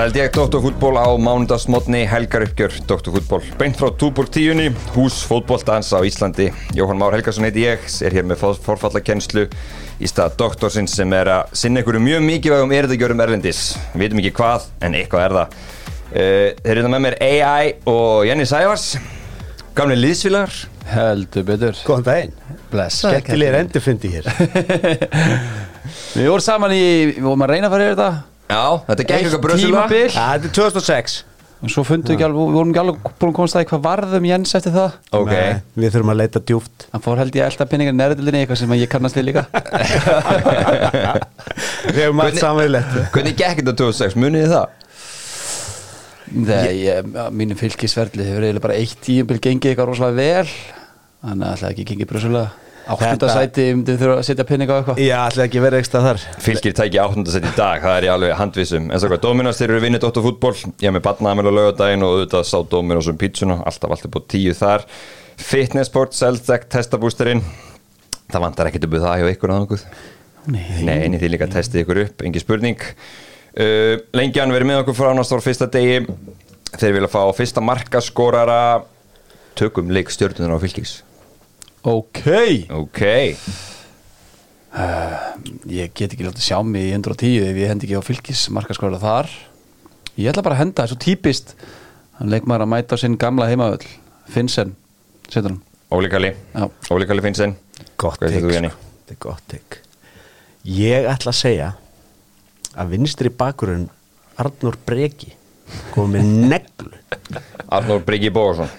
Það held ég Dóttarfútból á mánundagsmotni Helgar uppgjör Dóttarfútból Beint frá túból tíunni, hús fótbóltans á Íslandi. Jóhann Már Helgarsson heiti ég er hér með forfallakennslu í stað doktorsins sem er að sinna ykkur mjög mikilvægum erðagjörum erlendis. Við veitum ekki hvað, en eitthvað er það. Uh, Þeir eru það með mér AI og Jenny Sævars. Gamli liðsvilar Heldur betur. Góðan daginn. Bless. Skemmtilegir endurfundi hér. Við vorum saman í, við vorum að reyna að fara yfir þetta Já, þetta gekk Eitt eitthvað bröðsula tímabil. Ja, Þetta er 2006 Og svo fundum við ekki alveg, við vorum ekki alveg búin að komast að því hvað varðum Jens eftir það. Ok, Nei, Við þurfum að leita djúft Hann fór held ég að elda pinningar nærðilinni eitthvað sem ég kannast við líka. Við hefum allt samveilegt hvernig gekk þetta 2006, munið þið það? Nei, ég, mínu fylgisverðli hefur eiginlega bara eitt tíumbil gengið eitthvað rosalega vel. Þannig að það ekki gengið bröðsulega Áttunda Þetta- sæti, myndið þurfa að setja pinninga á eitthvað? Já, ætla ekki að vera ekstra þar. Fylgir tæki áttundasett í dag, það er ég alveg handvísum En svo hvað, Dominos þeir eru vinnið Dóttar fútból Ég hef með badnaðamil á laugardaginn og auðvitað sá Dominos um pítsuna. Alltaf alltaf búið tíu þar. Fitnessport, Seltec, testabústerinn Það vantar ekkert upp við það hjá ykkur aðanguð Nei, Nei, en þið líka testið ykkur upp, engi spurning. Uh, Lengjan verið með okkur frá ánast á fyrsta degi. Þeir vilja fá fyrsta markaskorara. Tökum leik stjórnunar á fylgis Ok. Ok, Ég get ekki látið sjá mig í 110 ef ég hendi ekki á fylgis markaskóla þar. Ég ætla bara að henda, þessu típist. Hann leik maður að mæta á sinn gamla heimavöll Finnsen, setur hann. Óli Kalli. Finnsen Gott er tek Ég ætla að segja að vinstri bakurinn Arnór Breki kom með neglu.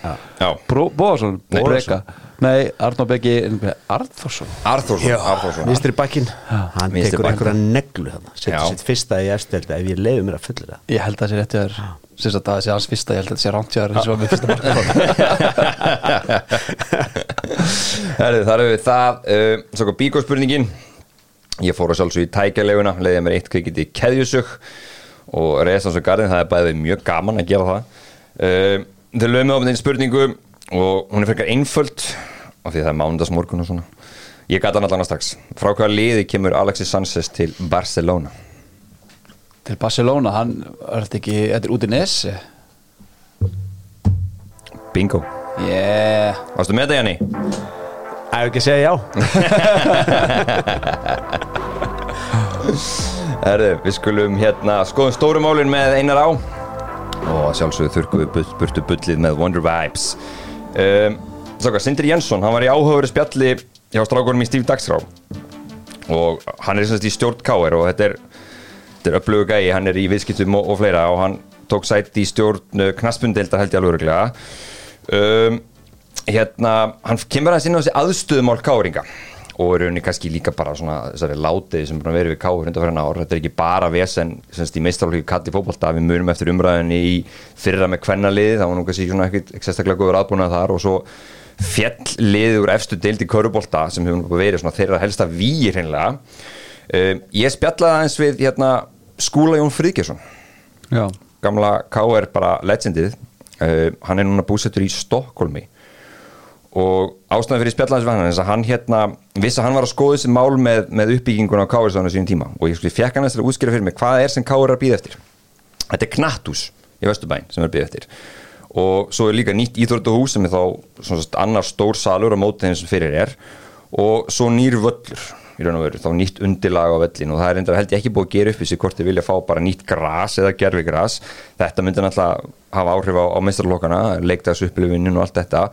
Já. Já. Bóðarsson, Nei. Breka Nei, Arnó Beggi Arþórsson Arþórsson. Vinstri bakinn Hann Vinstri tekur einhverja neglu. Setur sitt fyrsta í efstelda ef ég leiði mér að fulla það Ég held að það sé rétt hjá þér. Sérst að það sé hans fyrsta, ég held að það sé hjá þér eins og með fyrsta marka þar hefur við það uh, Svo kom bíkóspurningin Ég fór að sjálfsög í tækjaleguna Leiði mér eitt kvikið í keðjusug Og reyðast hans og garðin, það er bæðið mjög gaman að gera það. Uh, Þau lögum spurningu Og hún er frekar einföld Af því það er mándagsmorgun og svona. Ég gata hann allan að strax. Frá hvaða liði kemur Alexis Sanchez til Barcelona? Til Barcelona, hann er þetta ekki Þetta er út í Nesi Bingo. Yeah. Varstu með það, Janni? Ef ekki að segja já. Herðu, við skulum hérna skoðum stóru málin með einar á. Og sjálfsögðu þurrkum við burt- burtu bullið með Wonder Vibes um, Svo hvað, Sindri Jensson, hann var í áhugaveri spjalli hjá strákunum í Steve Dagsrá og hann er semst í stjórn K.R. og þetta er, þetta er upplögu gæi, hann er í viðskiptum og, og fleira og hann tók sætt í stjórn knaspundeildar held ég alveg öruglega um, hérna, hann kemur aðeins inn á þessi aðstöðumál K.R.inga og er rauninni kannski líka bara svona þessari látiði sem búin að vera við K.R. undanferðan ár. Þetta er ekki bara vesen semst í meistarlóki kalli fótbolta, við munum eftir umræðinni í fyrra með kvennalið, það var nú kannski svona ekkert sérstaklega góður aðbúnað þar. Og svo fjall liðið úr efstu deild í körubolta sem hefur verið svona þeirra helsta víir hreinlega. Um, ég spjallaði aðeins við hérna, Skúla Jón Friðgjesson Já. Gamla K.R. bara legendið. Uh, hann er núna búsettur í Stokkólmi og ástæðan fyrir spjallaðins við hann er þess að hann hérna vissi að hann var að skoða þessi mál með, með uppbyggingun á á sínum tíma. Og ég skulle fekk hann þess að útskýra fyrir mig hvað er sem K.R. er að býða eftir. Þetta er knatthús í Vesturbæn sem er að býða eftir. Og svo er líka nýtt íþróttuhús sem er þá annar stór salur á móti þeim sem fyrir er. Og svo nýr völlur í raun og veru, þá nýtt undirlag á völlin og það er enda held ég ekki búið að gera upp þessi hvort þið vilja fá bara nýtt gras eða gerfi gras þetta myndi náttúrulega hafa áhrif á, á meistarlokkana, leiktaðs upplifinin og allt þetta.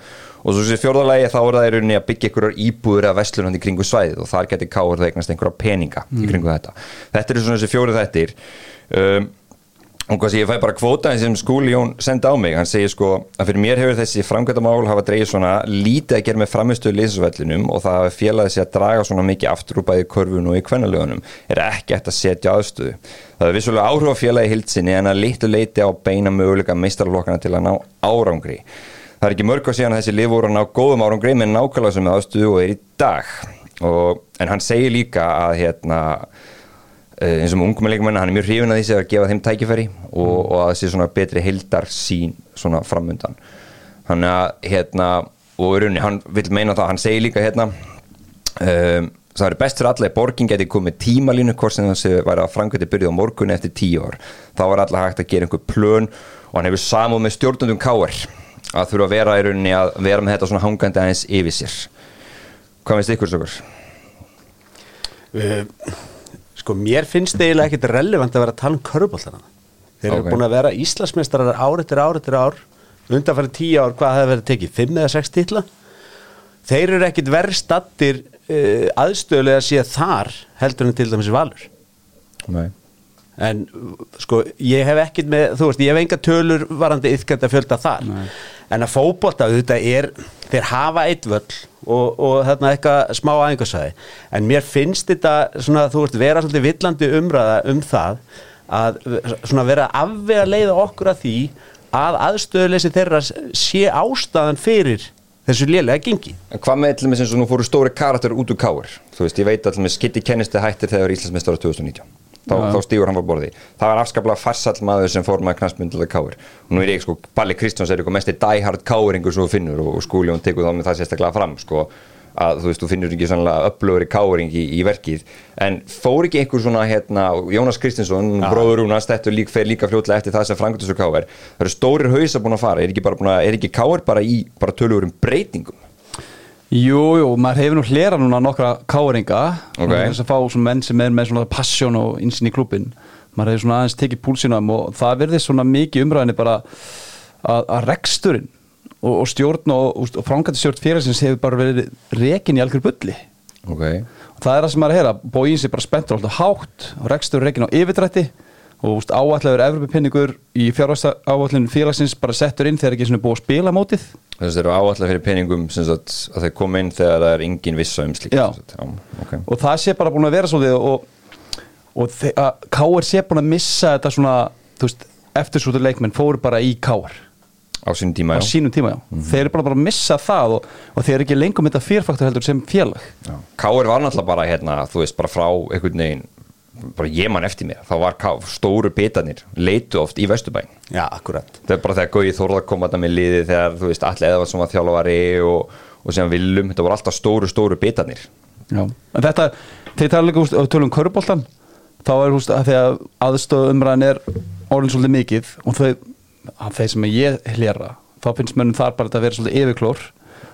Og svo þessi fjórðalagi þá er það í rauninni að byggja einhverjar íbúður eða vestlunandi kringu svæðið. Og þar getur káur það eignast einhverja peninga í kringu þetta. Þetta eru svona þessi fjóru þettir um, og hvað sé ég fæ bara kvóta sem skúli Jón senda á mig. Hann segir sko að fyrir mér hefur þessi framkvæmdamál hafa dreigið svona lítið að gera með framistuðu liðsvellinum og það hafi félagið sér að draga svona mikið aftur úr bæði körfun og í kvennalögunum er ekki eftir að setja aðstöðu. Það er vissulega áhrif á félagi hildsinni en að litu leiti á beina möguleika meistarlokkana til að ná árangri. Það er ekki mörg að segja að þessi lið voru að ná góðum árangri eins og ungum leikmenn, hann er mjög hrifin að því að gefa þeim tækifæri og, og að það sé svona betri heildar sín svona framundan. Hann að hérna og í rauninni, hann vil meina það, hann segir líka hérna um, það er best fyrir alla að borgin geti komið tímalínu hvort sem það sé væri að frangöti byrjuð á morgun eftir tíu ár. Þá er alla hægt að gera einhver plön og hann hefur samúð með stjórnundum káar að þurfa að vera í rauninni að vera með þetta svona hangandi aðeins yfir sér. Hvað finnst ykkur stökur? Sko, mér finnst eiginlega ekkit relevant að vera að tala um köruboltana Þeir eru Ok. búin að vera Íslandsmeistarar ár eftir ár eftir ár undanfæri tíu ár, hvað hefur verið tekið? Fimm eða sex titla? Þeir eru ekkit verð stattir uh, aðstöðulega að sé þar heldur en til dæmis valur Nei en sko ég hef ekkit með þú veist ég hef enga tölur varandi að fjölda þar en að fótbolta þetta er þeir hafa eitt völl og, og þarna eitthvað smá aðeingarsæði en mér finnst þetta svona þú veist vera svolítið villandi umræða um það að svona vera að afvega leiða okkur að því að aðstöðuleysi þeirra sé ástæðan fyrir þessu lélega gengi. En hvað með og með sem svo nú fóru stóri karakter út úr káir þú veist, ég veit að til og með Skiddi kennisti hættir þegar Íslandsmeistar 2019 þá, þá stígur hann var borði það var afskaplega farsall maður sem fór maður knastmyndilega káir og nú er ég sko, Balli Kristjáns er eitthvað mesti diehard káiringur sem þú finnur og, og Skúljón tekur þá með það sérstaklega fram sko, að þú veist, þú finnur ekki sannlega upplöfur í káiring í, í verkið. En fór ekki einhver svona hérna, Jónas Kristinsson, bróður Rúnast þetta lík, fer líka fljótlega eftir það sem frangatisur káir það eru stórir hausa búin að fara. Er ekki, bara er ekki káir bara í bara tölugurum breytingum Jú, jú, maður hefur nú hlera núna nokkra káringa Ok. þess að fá svona menn sem er með svona passion og insinn í klubbin maður hefur svona aðeins tekið púlsinam og það verði svona mikið umræðinni bara að, að reksturinn og, og stjórn og, og, og frangandi stjórn félagsins hefur bara verið rekin í algjör bulli. Ok, og það er það sem maður er að bóin sér bara spenntur alltaf hátt og rekstur rekin á yfirdrætti og áallegur Evropapinningur í fjárvægsta áallin félagsins bara settur inn þegar ekki svona búið að spila mótið þess að þeir eru áallega fyrir sagt, að þeir koma inn þegar það er engin vissa um. Já, okay. og það sé bara búin að vera svolítið og, og K.R. sé búin að missa þetta svona eftirsútur leikmenn fóru bara í K.R. á sínum tíma á sínum tíma, já þeir eru bara, bara að missa það og, og þeir eru ekki lengur með þetta fyrfaktor heldur sem félag Já. Káir var náttúrulega bara hérna, þú veist, bara frá einhvern veginn, bara ég man eftir mér þá var stóru bitarnir leitu oft í Vesturbæn Já, akkurat. Það er bara þegar Gauði Þórða kom þetta með liði þegar, þú veist, allir eða var þjálfari og, og sem viljum, þetta voru alltaf stóru, stóru bitarnir. Já. en þetta, þeir tala líka og tölum köruboltan þá er húst að þegar aðstöðu umræðin er orðin svolítið mikið og þau, að þeir sem ég hlera þá finnst mönnum þar bara að vera svolítið yfirklór.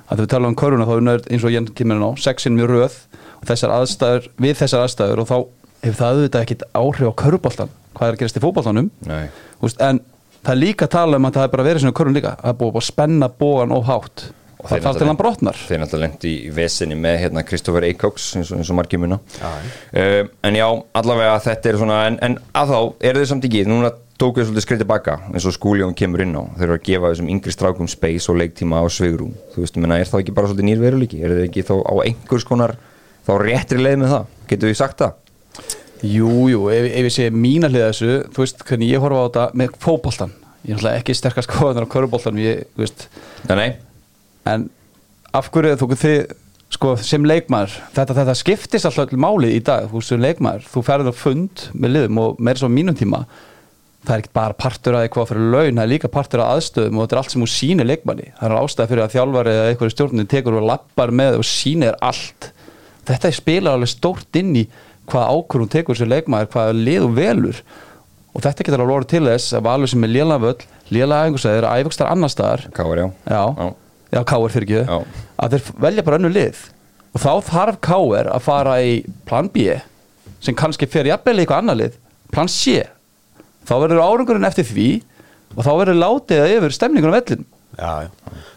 Að þegar við tala um köruna þá er nörd eins og Jens kemur inn á sexin mjög röð og þessar aðstæður, við þessar aðstæður og þá hefur það auðvitað ekkit áhrif á köruboltan hvað er að gerast í fótboltanum? Nei. Úst, en það er líka að tala um að það er bara verið svona körun líka. Það er búið að spenna bógan of hátt. Og það þarf til hann brotnar. þeir náttúrulega lendi í vesinni með hérna Kristoffer Eikóks eins og, eins og margir muna. Uh, en já, allavega þetta er svona en, en að þá eru þau samt ekki núna tóku þau svolítið skrið tilbaka eins og skúljón kemur inn á. Þeir eru að gefa þessum yngri strákum space og leiktíma á svigrum þú veist, menna, er þá ekki bara svolítið nýr veruleiki? Er þau ekki þá á einhvers konar þá réttri leið með það, getur við sagt það Jú, jú, ef, ef ég sé mína hlið þessu, þú veist hvernig ég horfa á þetta með fótboltan ég er náttúrulega ekki sterkast skoðunar á köruboltan ég, þú veist, nei, nei, en af hverju þú þið, sko, sem leikmaður þetta, þetta skiptist alltaf málið í dag þú veist, sem leikmaður, þú ferður á fund með liðum og meira svo mínum tíma. Það er ekki bara partur að eitthvað fyrir laun það er líka partur að aðstöðum og þetta er allt sem þú sýnir leikmanni, það er ástæð fyrir að þjálfari eða eitthvað í stjórnin tekur og lappar með og sýnir allt. Þetta spilar alveg stórt inn í hvað ákvörðum tekur sér leikmaður, hvað lið og velur. Og þetta getur alveg orðið til þess að valur sem er lélega æfingarsæðir æfingarstar annar staðar. Káir já. Já, Já. Káir fyrir ekki. Já. að þeir velja bara önnu lið. Og þá þarf Káir að fara í plan B sem kannski fer jafnvel í eitthvað annar lið. Plan C. Þá verður árangurinn eftir því og þá verður látið að yfir stemningunum vellin Já.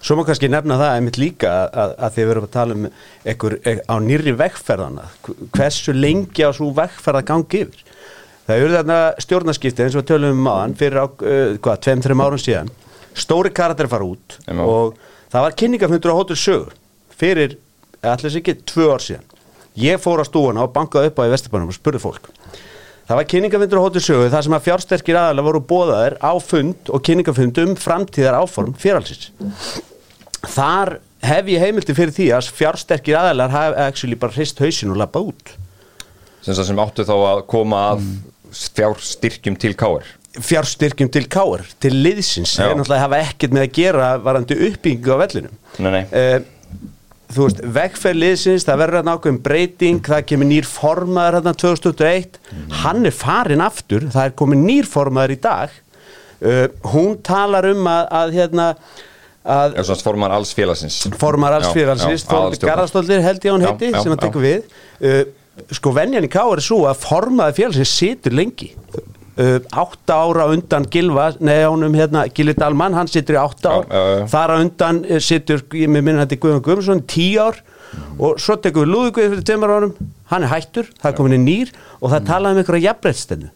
Svo má kannski nefna það einmitt líka að, að þið verðum að tala um ekkur, ek, á nýri vekkferðana hversu lengi á svo vekkferð að gangi yfir það eru þarna stjórnarskipti eins og við tölum um maðan fyrir á, uh, hvað, tveim, þreim árum síðan stóri karakter fara út Já. og það var kynningafundur á Hótel Sögur fyrir, allir sér ekki, tvö ár síðan ég fór á stúana og bankaði upp á í Vesturbænum og spurði fólk Það var kynningafundur á Hótel Sögu þar sem að fjársterkir aðalega voru bóðaðir á fund og kynningafund um framtíðar áform fjárhalsins. Þar hef ég heimildi fyrir því að fjársterkir aðalega hafa actually bara hrist hausin og lappað út. sem, sem áttu þá að koma að fjárstyrkjum til káir Fjárstyrkjum til káir, til liðsins, Já. þeir náttúrulega hafa ekkert með að gera varandi uppbyggingu á vellinum. nei, nei, Uh, þú veist, vegferð liðsins, það verður hérna ákveðin breyting, það kemur nýr formaður hérna 2021, hann er farin aftur, það er komið nýr formaður í dag. Uh, hún talar um að, að hérna að svona formar alls félagsins. Formar alls aðalstjórnar. Garðarsdóttir held ég að hún heiti já, sem hann tekur við. Uh, sko venjan í Ká er svo að formaði félagsins situr lengi átta ára undan Gilva nei ánum hérna Gilvi Dalmann hann situr í átta Já, ár. já, já. þar á undan uh, situr, ég með minna þetta Guðjón Guðmundsson tíu ár. Og svo tekur við Lúðugvið fyrir tveimur árum. Hann er hættur, það er komin í nýr. Og það talaði um einhverja jafnbreytstennu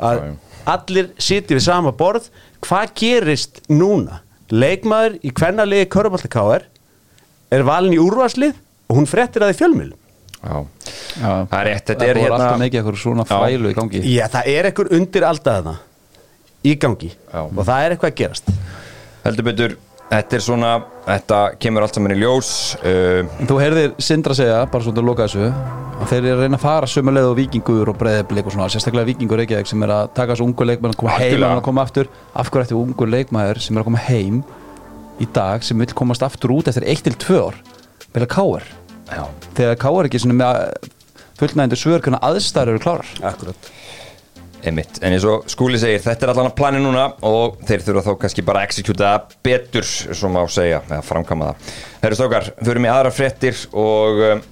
að Já, já. allir sitja við sama borð. Hvað gerist núna? Leikmaður í hvernalegi Körubaltakáar er valin í úrvarslið og hún frettir að því fjölmil Já, Já. það er rétt, þetta Það er voru hérna alltaf mikið eitthvað svona Já. fælu í gangi. Já það er ekkur undir aldaðna í gangi. Já. og það er eitthvað að gerast. Heldur betur, þetta er svona þetta kemur allt saman í ljós uh, Þú heyrðir Sindra segja, bara svona að loka þessu að þeir eru að reyna að fara sömu leið og vikingur og breiðblik og svona, sérstaklega vikingur Reykjavík sem er að taka þessu ungu leikmenn að koma heim að koma aftur, af hverju ætti ungu leikmæður sem er að koma heim í dag sem vil komast aftur út eftir 1-2 ár Já, þegar káar ekki með fullnægindi svör hvernig aðstæður eru klárar? Akkurat. Einmitt, en eins og skúli segir þetta er allan að plani núna og þeir þurfa þá kannski bara að það betur sem má segja, eða framkama það. Herru stókar, förum í aðra fréttir og um,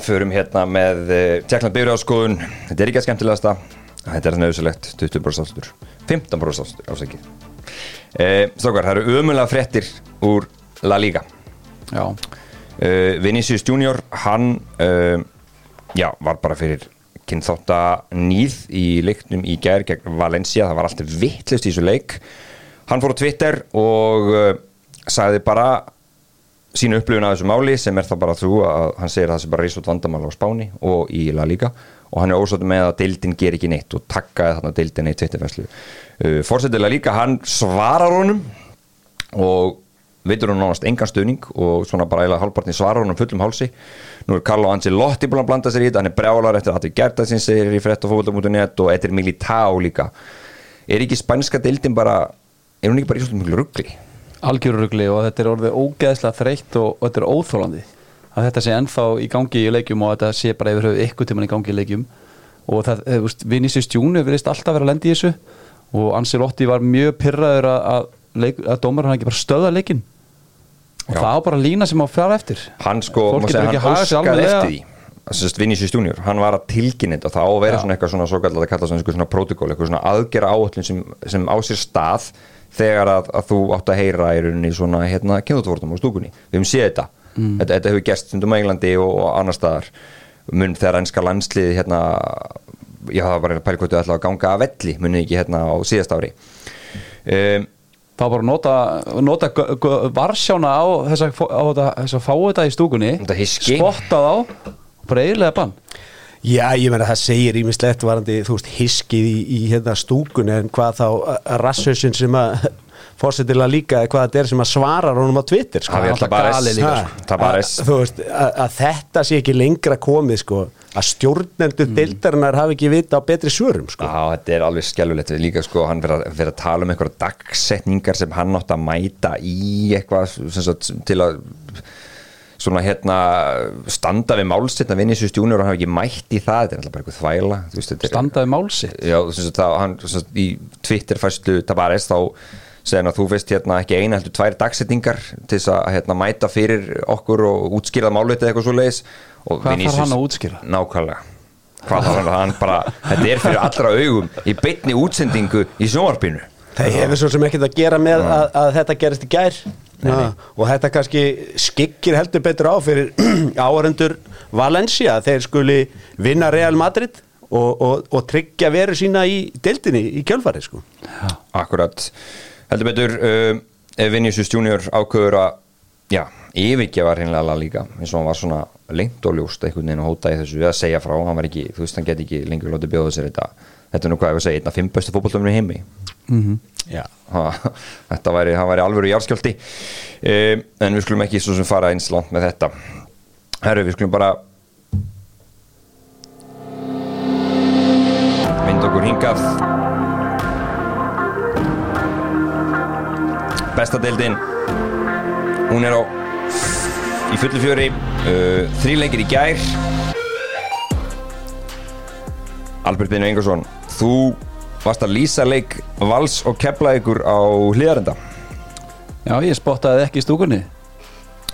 förum hérna með uh, tjekkland byrjaðskoðun þetta er ekki að skemmtilegasta. Þetta er nöðsulegt, 20% ástur 15% ástur, ásækið. Uh, Stókar, það eru ömulega fréttir úr La Liga. Já, uh, Vinicius Junior hann uh, já, var bara fyrir kynþátta nýð í leiknum í gær gegn Valencia, það var alltaf vittlust í þessu leik. Hann fór á Twitter og uh, sagði bara sína upplifun af þessu máli sem er það bara þú að hann segir að það sé bara reysut vandamál á Spáni og í La Liga. Og hann er ósáttu með að deildin ger ekki neitt og takkaði þarna deildin uh, Fórsetið La Liga, hann svarar honum og veitur hún nánast engan stuðning og svona bara eiginlega halvpartin svarar hún um fullum hálsi. Nú er Carlo Ancelotti búin að blanda sér í þetta hann er brjálar eftir að þetta gerta sín segir í frett og fókvölda.net og eftir Militao líka. Er ekki spænska deildin bara er hún ekki bara í svolítið mjög ruggli algjörurugli og þetta er orðið ógeðslega þreytt og, og þetta er óþólandi að þetta sé ennþá í gangi í leikjum og að þetta sé bara yfir höfuð ykkur tíman í gangi í leikjum. Og það, að mjög pyrraður að, að, leik, að dómar hann ekki bara stöða leikin og það á bara lína sem á fjara eftir. Hann sko, getur segja, hann óskaði eftir því. Sest, Vinicius Junior, hann var að tilkynna og það á að vera svona eitthvað svona svo kallar að kalla svona, svona protokól, eitthvað svona aðgera áallin sem, sem á sér stað þegar að, að þú átt að heyra í rauninni svona hérna kynþóttvortum á stúkunni. Við höfum séð þetta, Mm. þetta, þetta hefur gerst stundum á Englandi og, og annar staðar. Mun þegar ennska landsliði hérna pæla hvort þau ætla að ganga að velli munið ekki hérna á síðast ári. Um, þá bara nota, nota varsjána á þess að, fá þetta í stúkunni spotta þá bara eiginlega bann Já, ég meina það segir ímislegt varandi, þú veist, hiskið í, í hérna stúkun en hvað þá rassausin sem að fórsetilega líka eða hvað þetta er sem að svarar honum á Twitter sko. Náttúrulega Tabarez. galið líka, Ha, sko. Þú veist, að, að þetta sé ekki lengra komið sko, að stjórnendur mm. deildarinnar hafi ekki vita á betri svörum sko. Já, þetta er alveg skjálfilegt líka sko, hann verið að, að tala um einhverja dagsetningar sem hann átt að mæta í eitthvað sem sagt, til að svona hérna standa við málsitt að Vinicius Junior og hann hafi ekki mætt í það, þetta er alltaf bara eitthvað þvæla þú veist, þetta er- standaði málsitt Já, sem sagt, það, hann sem sagt, í Twitter fæslu Tabares þá segir hann að þú veist hérna ekki eina heldur tvær dagsetningar til þess að hérna, mæta fyrir okkur og útskýrað málvitið eitthvað svo leiðis Hvað þarf hann að útskýra? Nákvæmlega. Hvað þarf hann að hann bara, þetta er fyrir allra augum í beinni útsendingu í sjónvarpinu. Það hefur svo sem ekkert að gera með að, að þetta gerist í gær. Na, og þetta kannski skikkir heldur betur á fyrir áhörendur Valencia þeir skuli vinna Real Madrid og, og, og tryggja veru sína í deildinni í kjölfari sko. Akkurat Heldur betur uh, ef Vinicius Junior ákveður að já, yfirgefa hreinlega líka eins og hann var svona lengt og ljóst einhvern veginn að hóta í þessu við að segja frá hann var ekki, þú veist, hann get ekki lengur látið bjóða sér þetta. Þetta er nú hvað ég var að segja, einn af fimm bestu fótbolltöfnum í heimi. Já. ha, þetta væri, hann væri alvöru jarðskjálti um, en við skulum ekki svo sem fara eins langt með þetta. Herru, við skulum bara mynd okkur hingað besta deildin. Hún er á í fullu fjöri uh, Þrýleikir í gær. Albert Binu Ingersson Þú varst að lýsa leik Vals og kepla ykkur á hlýðarenda Já, ég spottaði ekki í stúkunni.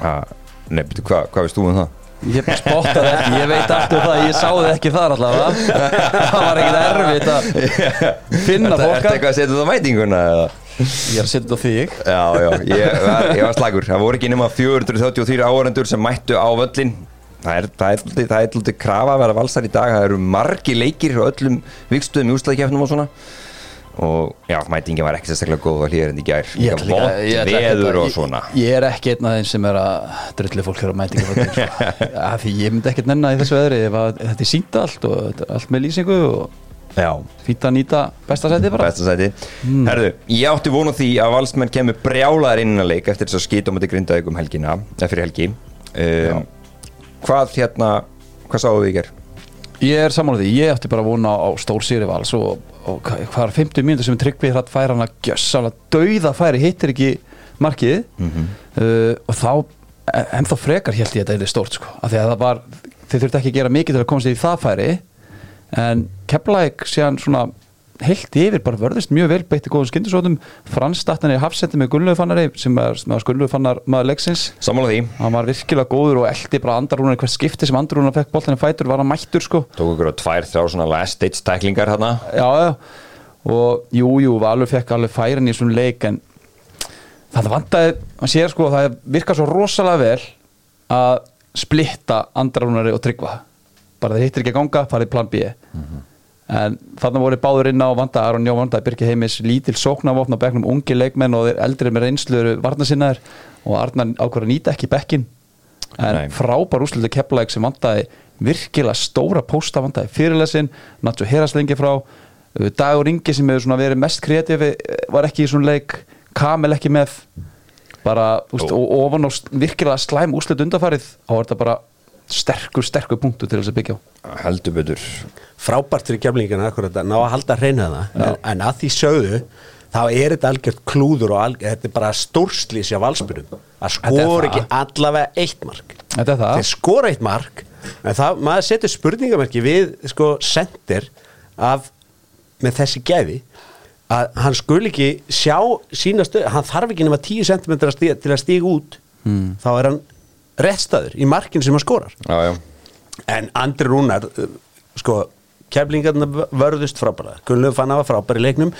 Ah, Nei, betur, hvað hva veist þú um það? Ég spottaði ekki, ég veit allt um það Ég sáði ekki þar allavega. Það var ekkert erfitt að finna Þetta er fólk eitthvað að setja það á mætinguna eða? Ég er að setja þetta á þig. Já, já, ég var, ég var slagur. Það voru ekki nema 433 áhörendur sem mættu á völlin Það er, það er, það er, það er lítið krafa að vera valsar í dag. Það eru margi leikir á öllum vikstuðum í úslæðikefnum og svona. Og já, mætingin var ekki sérstaklega góð að hlýðarinn í gær. Ég ekki veður að- og svona. Ég er ekki einn af þeim sem er að drulli fólk hér á mætingu sko. ja, Því ég myndi ekkert nennan í þessu veðri. Að Þetta er sínt allt og allt með lýsingu og Fínt að nýta besta sæti bara. Besta sæti Herðu, ég átti vonu því að valsmenn kemur brjálaðar innan að leik eftir þess að skýta á mæti grindaðið um helgina eða fyrir helgi. Um, Hvað hérna, hvað sáðu við í ger? Ég er samanlega því, ég átti bara að vona á stór sýri vals og, og hvað er 50 mínútur sem tryggvi hratt færa hann að gjössalega dauða færi hittir ekki markið. Uh, og þá en þá frekar held ég að þetta er stórt sko. Af því að það var, þið þurfti ekki að gera mikið til að komast í það færi en Keflæk síðan svona heilt yfir, bara vörðist mjög vel beitti góðum skyndisótum, Frans stattan í hafsetti með Gunnlegu fannari sem er, Gunnlegu fannar maður leiksins. Sammála því, hann var virkilega góður og eldi bara andarúnar hvert skipti sem andarúnar fekk í fætur var hann mættur sko. Tók ykkur á tvær, þrjá svona last stage tæklingar hérna já, já, og jú, jú, Valur fekk alveg færin í svona leik en það vantaði, maður sér sko það virkar svo rosalega vel að splitta andarúnari og tryggva bara það hittir ekki að ganga, farið plan B. En þarna voru báður inn á vanda Aron Jó vanda, Birki Heimis, lítil sóknarvopn á bekknum ungi leikmenn og þeir eldri með reynslu varnasinnar og Arnar ákveður að nýta ekki bekkin en Nei. frábær úslutu kepplæk sem vandaði virkilega stóra pósta vandaði fyrirlesin, Nacho Heraslengi frá. Uh, Dagur Ingi sem hefur verið mest kreatífi var ekki í svona leik. Kamel ekki með. Bara, úst, og ofan á virkilega slæm úslut undarfarið þá var þetta bara sterkur, sterkur punktu til þess að byggja á. Heldur betur. Frábært fyrir kemlingina akkurat að ná að halda að reyna það en, en að því sögðu þá er þetta algjört klúður og algjört, þetta er bara stórslýs á valsbyrjum. Að skora ekki allavega eitt mark. Þetta er það. Þeir skora eitt mark en það, maður setur spurningamerki við sko sendir af með þessi gefi að hann skul ekki sjá sína stöð, hann þarf ekki nema 10 cm til að stíga út. Hmm. þá er hann réttstæður í markinu sem hann skorar Já, já, En Andri Rúnar uh, sko, keflingarna vörðust frábæra Gunnlegu fann að var frábæri leiknum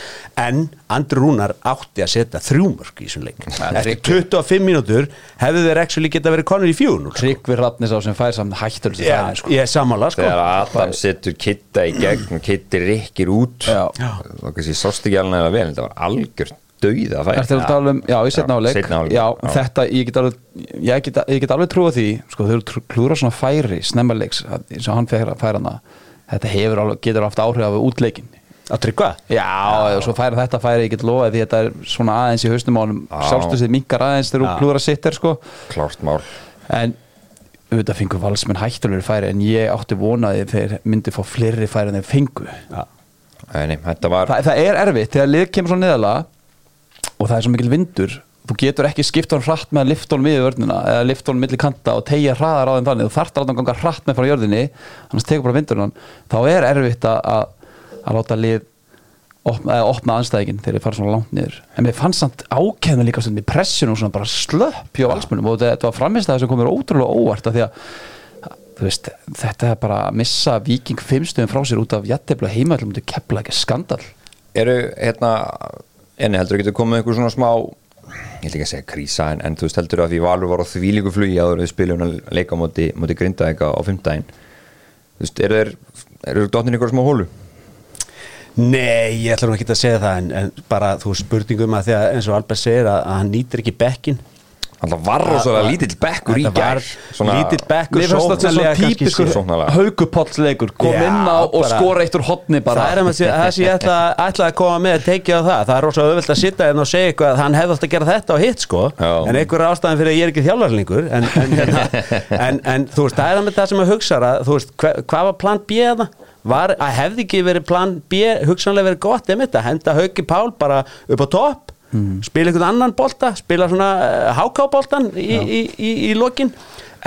en Andri Rúnar átti að setja þrjúmörk í þessum leik Eftir 25 mínútur hefðu þeir ekki geta verið konur í fjónul sko. Tryggvi Rafnis á sem fær saman hættur færi sko. ég er sammála sko. þegar Adam setur kitta í gegn kitti rikkir út Já. og kannski sást ekki alveg að vel þetta var algjört dauða færi Ertu að tala um, já, í setna áleik. Já, já. þetta, ég get alveg ég get, ég get alveg trúa því, sko, þau eru klúra svona færi, snemmarleiks eins og hann færa færana þetta hefur alveg, getur haft áhrif af útleikin Að tryggva Já, og svo færa þetta færi, ég get lofa því þetta er svona aðeins í haustum ánum Já. sjálfstu sér minkar aðeins þegar þú Já. klúra sitt er, sko. Klárt mál. En auðvitað fengur valsmenn hættulegur færi en ég átti vonaði þeir myndi fá fleiri færi en þeir fengu. Já. Nei, nei, þetta var Þa, það er erfitt þegar lið kemur svo neðalega og það er svo mikil vindur. Þú getur ekki skipt honum hratt með að honum við vörnina eða lifta honum milli kanta og tegja hraðar á þeim þannig. Þú þarft að ganga hratt með frá jörðinni annars tegur bara vindurinn hann. Þá er erfitt að, að, að láta lið opna, opna anstæðingin þegar þið fara svona langt niður. En mér fannst samt ákveðna líka stundum í pressinu og svona bara slöpp hjá valsmunum og þetta, þetta var framist það sem komur ótrúlega óvart af því að veist, þetta er bara að missa viking fimmstöðum frá sér út af jættefla heimallum til kepla enni heldur getur komið einhver svona smá ég ætla ekki að segja krísa en, en þú veist heldur að því Valur var á þvílíku flugi áður en við spiljum að leika á móti, móti grindaðega á fimmdægin þú veist, eru þeir dottin ykkur smá hólu? Nei, ég ætla nú ekki að segja það en, en bara þú spurningum að því að eins og Albert segir að, að hann nýtir ekki bekkin Það var rosalega lítill bekkur í gær. Lítill bekkur Mér finnst þetta sóknarlega típiskur haukupollsleikur kom Já, inn á og bara- skora eitt úr hotni bara. Það er að það sem ég ætla, ætla að koma með að tekja á það. Það er rosa auðvelt að sitta hérna og segja eitthvað að hann hefði átt að gera þetta og hitt sko. Já. En einhver er ástæðan fyrir að ég er ekki þjálfarlingur en, en, hérna, en, en þú veist, það er með það sem að hugsa að, Þú veist, hva, hvað var plan B það? Var að hefði ekki verið plan B hugsanlega verið gott einmitt að henda Hauki Pál bara upp á topp spila einhvern annan bolta spila svona uh, hákáboltan í, í, í, í lokin.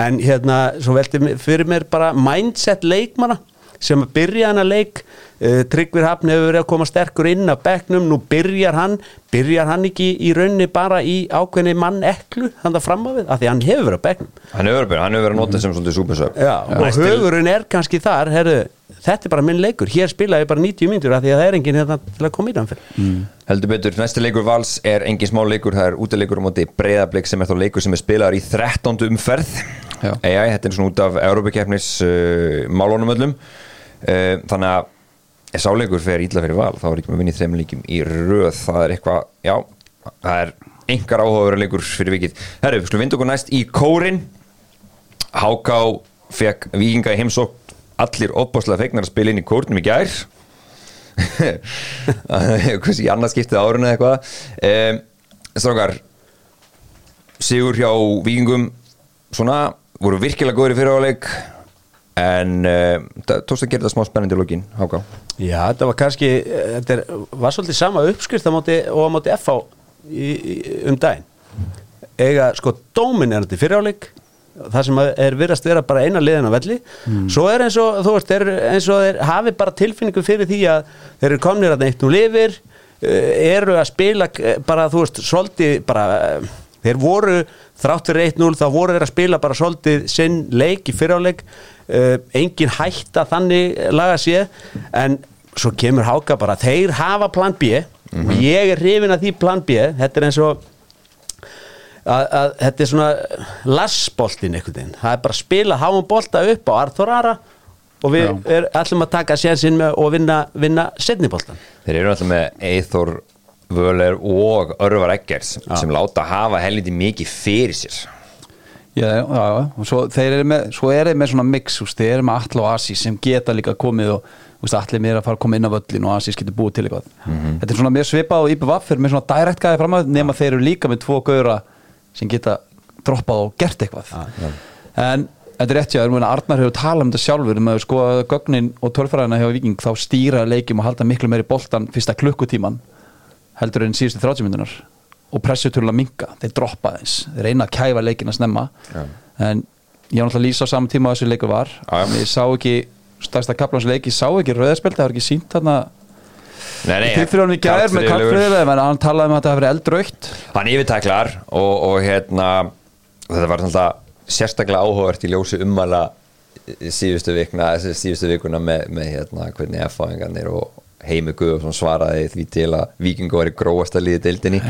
En hérna, svo velti fyrir mér bara mindset leikmanna sem að byrja hann að leik uh, Tryggvir Hafn hefur verið að koma sterkur inn af bekknum, nú byrjar hann byrjar hann ekki í raunni bara í ákveðni mann eklu, hann það fram á við af því hann hefur verið á bekknum. Hann hefur verið, hann hefur verið að nota sem svolítið súpersöf Já, og hugurinn er kannski þar herru, þetta er bara minn leikur, hér spila ég bara 90 mínútur af því að það er enginn hérna til að koma í þann fyrir Heldur betur, næsti leikur vals er engin smá leikur, það er útileikur á móti breyðablik sem er þá leikur sem er spilaður í 13. umferð. Já. AI, þetta er svona út af Európa-keppnis uh, málunum öllum. uh, þannig að ef sáleikur fer ítla fyrir val, þá er ekki með vinnið þeim líkjum í röð, það er eitthvað já, það er engar áhugaverður leikur fyrir vikið. Herru, við skulum vinda okkur næst í kórin Háká fekk vikinga í heimsók allir opbáslega fegnar að spila inn í kórnum í gær. Í annað skiptið árun eða eitthvað. Um, Strákar Sigur hjá vikingum svona, voru virkilega góður í fyriráleik en um, það tókst að gera þetta smá spennandi í lokin, Háká? Já, þetta var kannski þetta er, var svolítið sama uppskrift á móti, og á móti FH í, í, um daginn. Eiga sko dóminerandi fyriráleik það sem er virðast vera bara eina liðin á velli. Svo er eins og þú veist, eins og þeir hafi bara tilfinningu fyrir því að þeir eru komnir að neitt nú lifir eru að spila eh, bara þú veist, svolítið bara eh, þeir voru þrátt fyrir 1-0 þá voru þeir að spila bara svolítið sinn leik í fyriráleik uh, engin hætta þannig laga sér en svo kemur háka bara þeir hafa plan B. Og ég er hrifin að því plan B. Þetta er eins og að, að þetta er svona lassboltin einhvern veginn, það er bara að spila háum bolta upp á Arthur Ara og við Já. er, ætlum að taka sénsinn og vinna, vinna setniboltan Þeir eru alltaf með Eithor Völer og Örvar Eggers sem láta hafa helviti mikið fyrir sér. Já, já, já, og svo þeir eru með, svo er þeir með svona mix, úst, þeir eru með Atla og Asi sem geta líka komið og úst, allir mér að fara að koma inn á völlin og Asi getur búið til eitthvað. Þetta er svona mér svipað og IPVF er með svona direkt gæði fram að nema þeir eru líka með tvo gauðra sem geta droppað og gert eitthvað. En þetta er rétt jáður, Arnar hefur talað um þetta sjálfur um að sko gögnin og tölfræðina hjá Viking þá stýra leikjum og halda miklu meiri boltan fyrsta klukkutíman heldur en síðustu 30 minúnar og pressutölulega minga, þeir droppa þess þeir reyna að kæfa leikin að snemma. Já. en ég var náttúrulega að lýsa á saman tíma að þessu leikur var. Já. ég sá ekki, stærsta kaplans leik. Ég sá ekki rauðarspil, það var ekki sínt þarna Nei, nei, til fyrir hann í gær með kallfriðilega en hann talaði um að þetta hafi verið eldrautt. Hann yfirtæklar og, og hérna þetta var alltaf sérstaklega áhugavert í ljósi ummæla síðustu þessi síðustu vikuna með, með hérna hvernig F-fáingarnir og Heimi Guðarsson svaraði því til að Víkingu var í gróasta liði deildinni.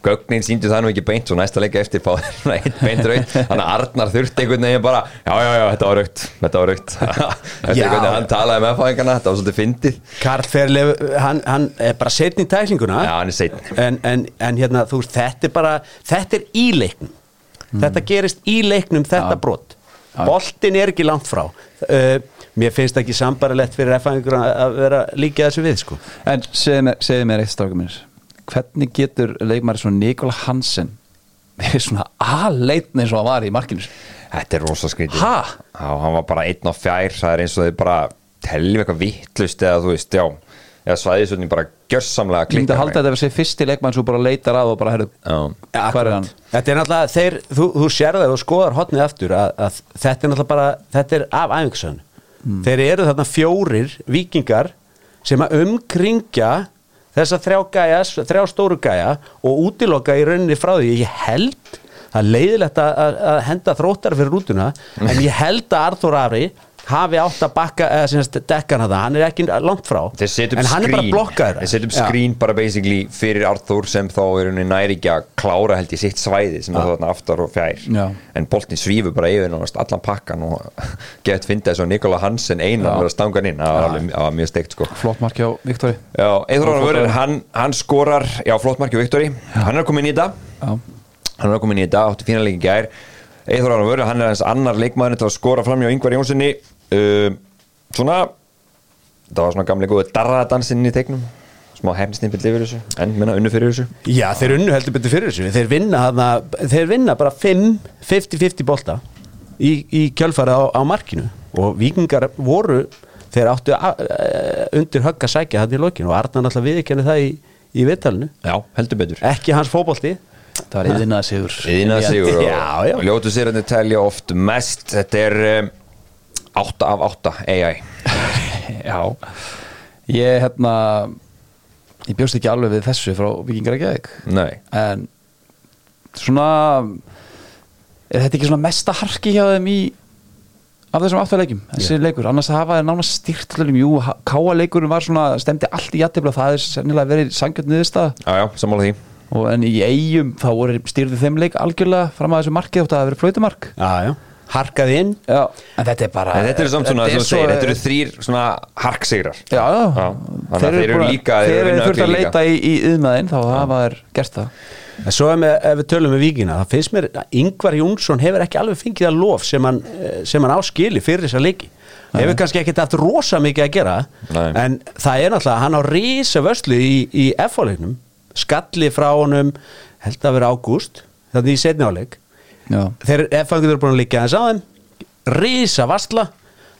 Gögnin síndu það nú ekki beint svo næsta leika eftir fá þeir svona einn beint raut þannig að Arnar þurfti einhvern veginn bara já, já, já, þetta var raukt, þetta var raukt eftir Já. hvernig hann talaði með F-fáingarna þetta var svolítið fyndið Karl Ferlev, hann, hann er bara setn í tæklinguna Já, hann er seinni. en, en, en hérna, þú veist, þetta er bara þetta er í leiknum þetta gerist í leiknum, þetta Já. brot. Boltin er ekki langt frá. Uh, mér finnst ekki sambarilegt fyrir F-fæðingur að vera líka þessu við sko. en segðu mér, segðu mér eitt strákum hvernig getur leikmæri svona Nikola Hansen með svona aðleitni eins og hann var í markinu? Þetta er rosa skrítið. Ha? Já, hann var bara einn á fjær Það er eins og þið bara teljum eitthvað vittlust eða þú veist, já eða svæðisvöldin bara gjörsamlega ég myndi að halda þetta að sé fyrsti leikmann sem bara leitar að og bara herru, Já, hvað er hann? þetta er náttúrulega, þeir, þú, þú sér það og skoðar hotnið aftur að, að þetta er náttúrulega bara þetta er af æfingsön þeir eru þarna fjórir vikingar sem að umkringja þessa þrjá gæja, þrjá stóru gæja og útiloka í rauninni frá því. Ég held, það er leiðilegt að, að, að henda þróttar fyrir rútuna en ég held að Arþór Ari hafi átt að bakka, eða semst dekkan það, hann er ekki langt frá. En hann er bara blokkaður Þeir setjum skrín bara basically fyrir Arthur sem þá er henni næri ekki að klára held í sitt svæði sem er þarna aftar og fjær. Já. en boltin svífur bara yfir allan pakkan og gett fyndið að Nikola Hansen einan að stanga hann inn. Það var það mjög steikt sko. Flott marki á Viktori. Flott- hann, hann skorar já, flott marki á Viktori, hann er að koma inn í þetta. Já. hann er að koma inn í þetta, átti fína leik í gær Eithor Ára Vörður, hann er hans annar leikmaður til að skora fram hjá Yngvar Jónssoni uh, svona það var svona gamli góðu darradansinn í teiknum. Smá hefnisnimpill yfir þessu en minna unnu fyrir þessu. Já, þeir unnu heldur betur fyrir þessu. Þeir vinna, hana, þeir vinna bara 5 50-50 bolta í, í kjölfara á, á markinu. Og vikingar voru þeir áttu a, a, undir högg að sækja það í lokinu og Arnar alltaf viðkenni það í, í viðtalinu. Já, heldur betur. Ekki hans fótbolti Það var yðinað sigur Íðina sigur og, Já, já. og ljótu sérandi telja oft mest. Þetta er um, 8 af 8 AI Já. Ég hérna Ég bjóst ekki alveg við þessu frá Víkingar ekki Nei, En svona Er þetta ekki svona mesta harki hjá þeim í af þessum áttaleikjum, þessi leikur. Annars hafa þeir nánast stýrt allir jú, káa leikurinn var svona, stemdi allt í jættibla það er sennilega verið sangjöld niðurstað já já, sammála því og en í eigum þá voru stýrði þeim leik algjörlega fram að þessu markið þótt að það hafi verið flautumark. Já, já, harkaði inn. Já, en þetta er bara En þetta eru samt svona, þetta er þú segir, svo- þetta eru þrýr svona harksigrar. Já, já, Já, þannig að þeir eru líka- þeir eru þurft að leita í, í yðnaðinn þá hafa þeir gert það. En svo með, ef við tölum með vikina þá finnst mér að Ingvar Jónsson hefur ekki alveg fengið að lof sem hann, eh, sem hann áskili fyrir þessa leiki. Hefur kannski ekkert haft rosa mikið að gera Nei. en það er náttúrulega hann á rísa vörslu í, í F-áleiknum skalli frá honum held að vera ágúst þannig í setni áleik þeir F-áleikur eru búin að líka þess á þeim. Rísa varsla.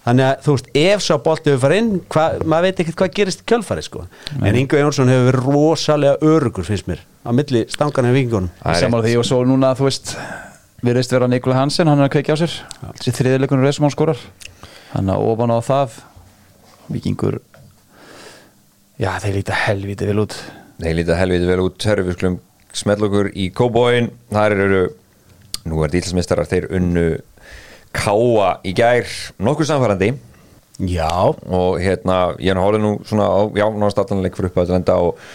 Þannig að þú veist, ef svo boltið við fara inn hva, maður veit ekkert hvað gerist í kjölfari sko. en Ingvar Jónsson hefur verið rosalega örugur finnst mér, á milli stangana í vikingunum saman því og svo núna þú veist við reist vera Nikola Hansen, hann er að kveikja á sér. Þessi þriðileikunum reisum hann skorar hann að ofan á það vikingur já þeir líta helviti vel út Nei, lítið helviti vel út. Hörru, við skulum smell okkur í Kóbóin Þar eru, nú er dýlsmistarar Þeir unnu Káa í gær. Nokkur samfærandi Já, Og hérna, ég er hálfið nú svona á, Já, náttúrulega allanleik fyrir upp að lenda Og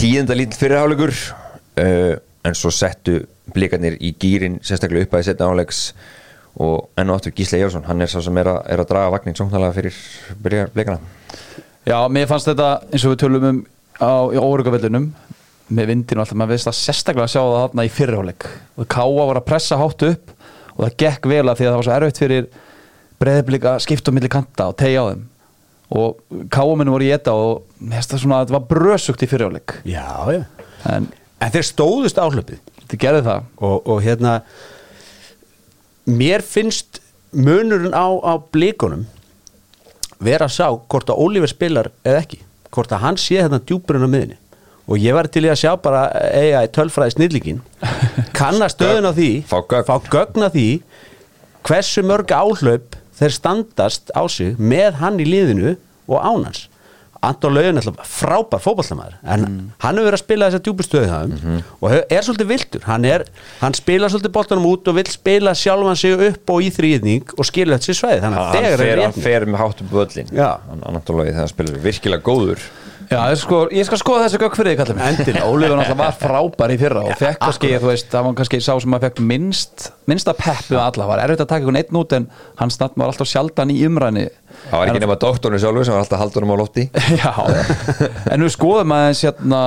tíðenda lítill fyrirháleikur uh, En svo settu blikarnir í gýrin Sérstaklega upp að í setna áleiks Og enn og aftur Gísle Jónsson Hann er sá sem er að, er að draga vagnin Sóknarlega fyrir byrja blikana já, mér fannst þetta eins og við tölum um á, í órugavellunum með vindinu alltaf, maður veist að sérstaklega að sjá það þarna í fyrirháleik. Og Káa var að pressa hátt upp og það gekk vel að því að það var svo erfitt fyrir breyðblika skipta um milli kanta og tegja á þeim. Og Káa voru í þetta og svona að þetta var brösugt í fyrirháleik. Já, já. En En þeir stóðust áhlöpið þetta gerði það. Og, og hérna mér finnst munurinn á, á blikunum vera að sá hvort að Ólífer spilar eða ekki hvort að hann sé þetta djúpurinn á miðinni og ég var til í að sjá bara eiga í tölfræði snillingin kanna stöðun á því Fá gögn. fá gögn á því hversu mörg áhlaup þeir standast á sig með hann í liðinu og ánans Anton Laugun er frábær fótballtamaður en hann hefur verið að spila þessa djúpu stöðu það og hef- er svolítið viltur hann, er, hann spila svolítið boltanum út og vill spila sjálfan sig upp og í þrýðning og skilja þetta sér að hann fer, er hann fer með hátt upp völlin hann náttúrulega þegar hann spilar virkilega góður Já, ég, sko, ég skal skoða þessu gögg fyrir því kallum Endilega. Ólífur náttúrulega var frábær í fyrra og fekk kannski, þú veist, það var kannski sá sem að fekk minnst, minnsta peppu alla, var erfitt að taka einhvern einn út en hann snatt var alltaf sjaldan í umræni það var ekki nema doktorinu sjálfur sem var alltaf haldurum á lofti. Já, en við skoðum aðeins hérna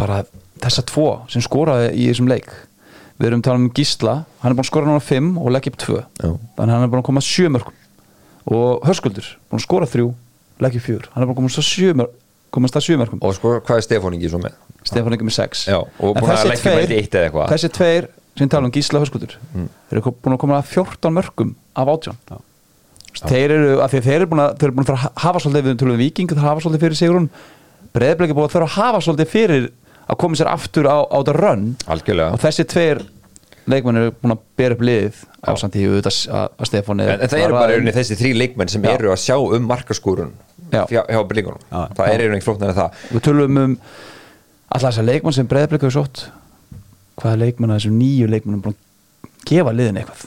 bara þessa tvo sem skoraði í þessum leik. Við erum talað um Gísla, hann er búin að skora núna 5 og leggja upp 2 Já. þannig að hann er búin að koma 7 mörgum og Hörskuldur, búin að skora 3 leggja upp 4, hann er búin að koma að 7 mörgum komast að 7 mörgum og sko hvað er Stefán ekki svo með? Stefán Ingi með 6 Já, og búin að leggja með eitt eða eitthvað. þessi tveir sem tala um Gísla og Hörskuldur mm. þeir eru búin að koma að 14 mörgum af átján. Þeir eru, af því að þeir eru búin að þeir eru búin að fara að hafa svolítið við tölum við Viking þeir hafa svolítið fyrir Sigrun Breiðbliki búin að að hafa svolítið fyrir að koma sér aftur á, á þetta rönn. Algjörlega. Og þessi tveir leikmenn eru búin að bera upp liðið á samtíðu að, að Stefán en, en það eru bara einni þessi þrý leikmenn sem Já. eru að sjá um markaskúrun Já. Hjá, Já. það er einhvern flóknar en það. Við tölum um alltaf þessar leikmenn sem Breiðbliki hefur sótt. Hvaða leikmenn að þessum nýju leikmenn er búin að gefa liðin eitthvað?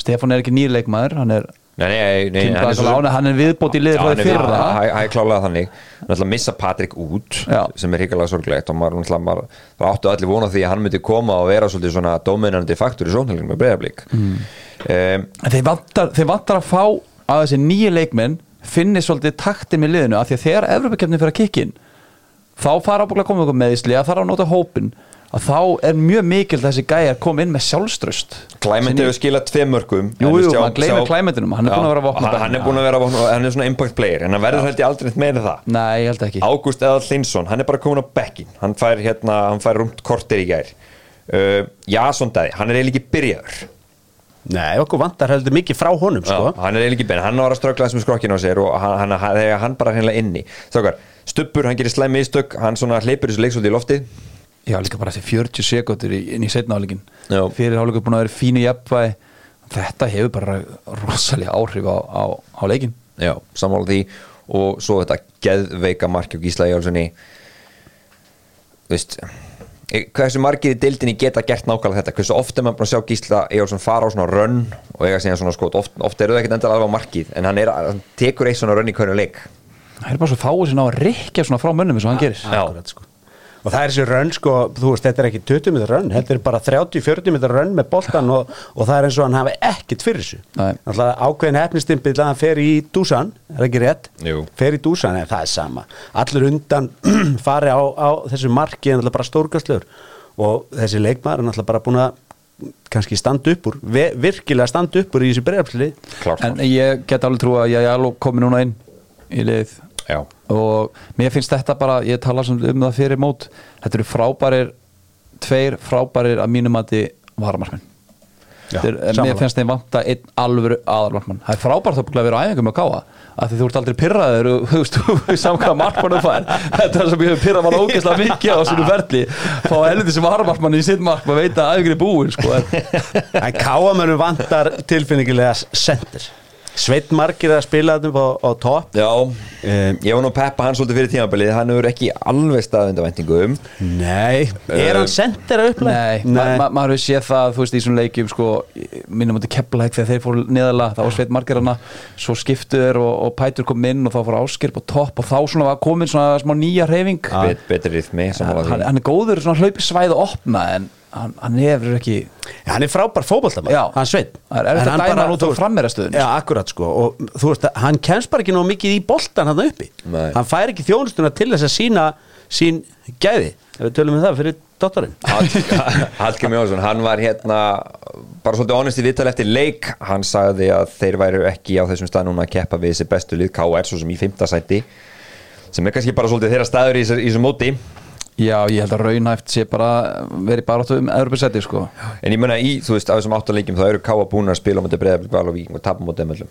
Stefán er ekki nýr leikmaður hann er, nei, nei, nei, Kim hann er viðbót í liðið Já, frá fyrra. það er klálega þannig. Náttúrulega missa Patrik út Já. sem er hikalega sorglegt. Og maður það áttu allir vona því að hann myndi koma og vera svolítið svona dominandi faktur í sónhælingum með breyðablík mm. um, þeir vantar að fá að þessi nýju leikmenn finni svolítið taktin með liðinu af því að þegar Evropakefni fyrir að kikkin þá fara ábúinlega að koma ykkur meðisli að fara að nota hópin að þá er mjög mikil þessi gæjar koma inn með sjálfströst. Klæment hefur skilað tvei mörgum Jú, en við jú, sjá- maður gleymir sjá- Clementinum, hann er Já, búinn að vera vopnaður. hann- er búin að vera vopnaður, hann er svona impact player en hann verður held ég aldrei neitt meira það. Nei, ég held ekki. Ágúst Eðal Linsson, hann er bara komin á bekkin hann fær hérna, hann fær rúmt kortir í gær. Uh, Jason Dæði, hann er eiginlega ekki byrjaður Nei, okkur vantar heldur mikið frá honum sko. Já, hann er eiginlega ekki byrjaður, hann var að ströggla þessum skrokkin á sér og hann, hann, hann, bara hreinlega inni. Þokkar, Stubbur, hann gerir slæm mistök hann svona hleypur þessu leiksóldi í loftið. Já, líka bara eftir 40 sekundur inn í Já. Fyrir áleikur búin að vera fínu jafnvægi. Þetta hefur bara rosalega áhrif á, á, á leikin Já, sammála því. Og svo þetta geðveika marki og Gísla Jálssoni þú veist hversu margir í dildinni geta gert nákvæmlega þetta? Hversu oft er maður búin að sjá Gísla Jálsson fara á svona rönn og eiga síðan svona skot oft, oft eru það ekkert endala alveg á markið en hann, er, hann tekur eitt svona rönn í hverju leik. Það er bara svo fáið sinna á að rikja svona frá mönnum eins og hann gerir. Akkurat, sko. Og það er þessi rönn sko, þú veist, þetta er ekki 20 mitur rönn, þetta er bara 30-40 mitur rönn með boltan og, og það er eins og hann hafi ekkit fyrir þessu Nei. Náttúrulega ákveðin hefnistimpill að hann fer í dúsan er ekki rétt? Jú. fer í dúsan, en það er sama allir undan fari á, á þessu marki er náttúrulega bara stórkastlur og þessi leikmaður er náttúrulega bara búin að kannski standa upp úr, virkilega standa upp úr í þessu klárt En ég get alveg trú að ég er alveg komið núna inn í lið Já, og mér finnst þetta bara, ég tala um það fyrir mót þetta eru frábærir tveir frábærir að mínum að þið er- mér finnst þeim vanta einn alvöru aðalmarkmann. Það er frábært að vera á æfingum með káa af því þú ert aldrei pyrraður og þú veist, þú samkvæða markmann þú fær. Þetta er sem ég hef pyrrað mann ógeðslega mikið á svona ferli. Fá helviti sem varamarkmann í sitt mark maður veit að æfingin er búin sko. en- en káamönnum vantar tilfinningilega sendir Sveit Margir að spila þetta á, á topp. Já um, ég var nú að peppa hann svolítið fyrir tímabilið hann hefur ekki alveg staðvindavæntingum Nei, er hann sendir að upplega? Nei, ma ma maður hefur séð það, þú veist, í svona leikjum sko, minnum átti kepla þegar þeir fóru neðalega, þá var sveit margir hana svo skiptuður og, og Pætur kom inn og þá fór áskirp og topp og þá svona var komin svona smá nýja reyfing Bet, betri sammála hann, hann er góður svona hlaupi svæð og opna en hann, hann hefur ekki Já, hann er frábær fótballtamaður, Já. hann sveit er dæma hann út frá frammeirastöðunni, Já, akkurat sko. Og þú veist að hann kemst bara ekki nóg mikið í boltan hann uppi. Nei. Hann fær ekki þjónustuna til þess að sína sín gæði ef við tölum um það fyrir dottorinn. Hallgrim Jónsson, hann var hérna bara svolítið honest í viðtal eftir leik. Hann sagði að þeir væru ekki á þessum stað núna að keppa við þessi bestu lið. KR svo sem í fymta sæti sem er kannski bara svolítið þeirra staður í þessu- í þessu móti Já, ég held að raunhæft sé bara verið bara áttu um Evropasetti sko. En ég menna í, þú veist, af þessum áttaleikjum þá eru KR búin að spila á móti breyðablik val og víking og tapa móti emöllum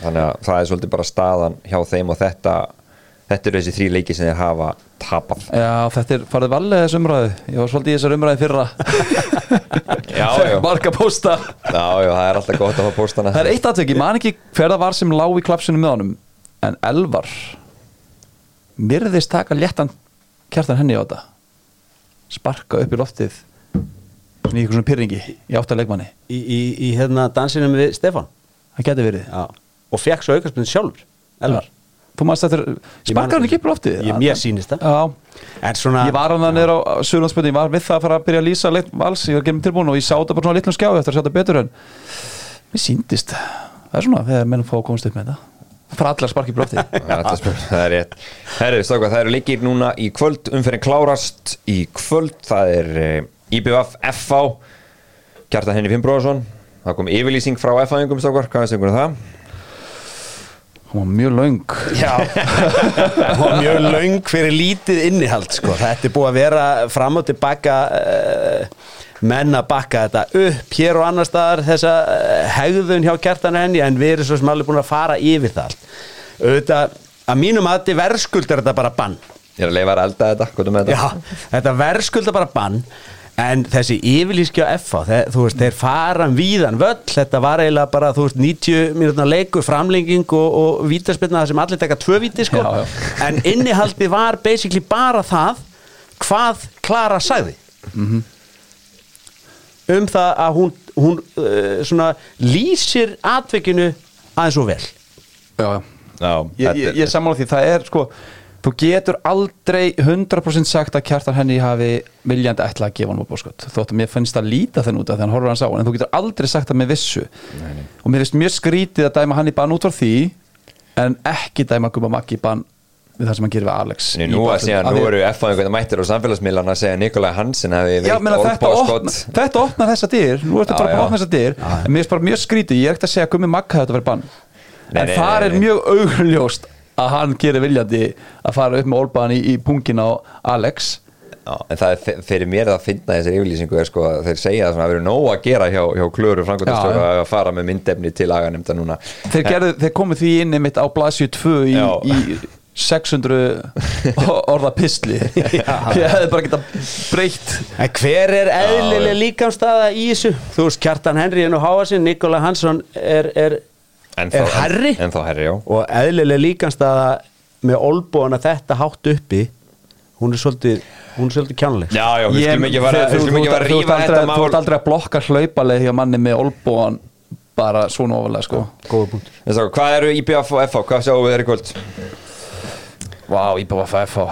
þannig að það er svolítið bara staðan hjá þeim og þetta þetta eru þessi þrý leiki sem þeir hafa tapað. Já, þetta er farið valega þessu umræðu. Ég var svolítið í þessar umræðu fyrra. Já, já. Marga pósta. Já, já, það er alltaf gott að fá póstana. Það er eitt aðtök, ég man ekki hver það var með kjartan henni á þetta. Sparka upp í loftið í ykkur svona pyrringi Í átta leikmanni. Í, í, í hérna dansinum við Stefán. Það geti verið. Já. og fekk svo sjálfur stættir Ég man Sparkar hann ekki. upp í loftið? Ég- mér sýnist það. Svona Ég var hann að nýra á Suðlandsbyrni, ég var við það að fara að byrja að lýsa leitt vals, ég var gerum tilbúin og ég sá þetta bara svona litlum skjá eftir að sjá þetta betur en mér síndist, það. Er svona þegar mennum fá að komast upp með þetta. það fara allar sparki blófti Já, það er rétt. Herri, stóka, það eru leikir núna í kvöld. Umferðin klárast í kvöld. Það er uh, IBF FH Kjartan Henni Fimbróðarsson það kom yfirlýsing frá stókar, hvað er stengur það? Hún var mjög Já, það var mjög löng fyrir lítið innihald sko. Þetta er búið að vera fram og tilbaka uh, menn að bakka þetta upp hér og annar staðar þessa uh, hegðun hjá kjartan henni en við erum svo sem alveg búin að fara yfir það allt. Auðvitað, að mínum að þetta verðskuld er þetta bara bann. Ég er að leifa að elda þetta, þetta? Já, þetta verðskuld er bara bann en þessi yfirlýski á FA þeir, þú veist, þeir fara um víðan völl. Þetta var eiginlega bara, þú veist, 90 mínútna leikur, framlenging og, og vítaspilna sem allir taka tvö víti, sko. Já, já. en innihaldið var basically bara það hvað Klara sagði. Um það að hún, hún uh, svona lýsir atveikinu aðeins og vel. Já, já. Já, Ég, ég, ég sammála því, það er sko þú getur aldrei 100% sagt að kjartan henni hafi viljandi ætla að gefa hann úr bóskot þótt að mér finnst það líta þenn út af því hann horfur hans á en þú getur aldrei sagt það með vissu. Og mér finnst mjög skrítið að dæma hann í bann út frá því en ekki dæma Guma Maggi í bann við það sem hann gerir við Alex Nei, nú að segja, nú eru F-fæðingarna mættir á samfélagsmiðlan að segja Nikolaj Hansen veitt meina, þetta, olbáskott opna, þetta opna þessa dyr. Nú ertu bara að opna þessa dyr. En mér að hann gerir viljandi að fara upp með olbaðan í, í pungin á Alex. Já, en það er fyrir mér að finna þessari yfirlýsingu er sko að þeir segja að það verður nóg að gera hjá, hjá klöru framkvæmdastjóra Já, að fara með myndefni til aganemnda núna. Þeir, gerðu, þeir komu því inn einmitt á Blasju 2 í, í 600 orða pistli. Ég hefði bara geta breytt. En hver er eðlileg líkamstaða í þessu? Þú veist, Kjartan Henry er nú háasinn, Nikola Hansson er, er, Ennþá- er herri en- ennþá herri, já. og eðlileg líkamstaða með olbúana þetta hátt uppi hún er svolítið, hún er svolítið kjánleg Já, já, við skulum ekki að þetta Þú ert aldrei að blokka hlaupaleg hjá manni með olbúan bara svona ofalega sko Góða punktur Við sá, Hvað eru IBF og FH? Hvað sjáum við þeir í kvöld? Vá, IBFF og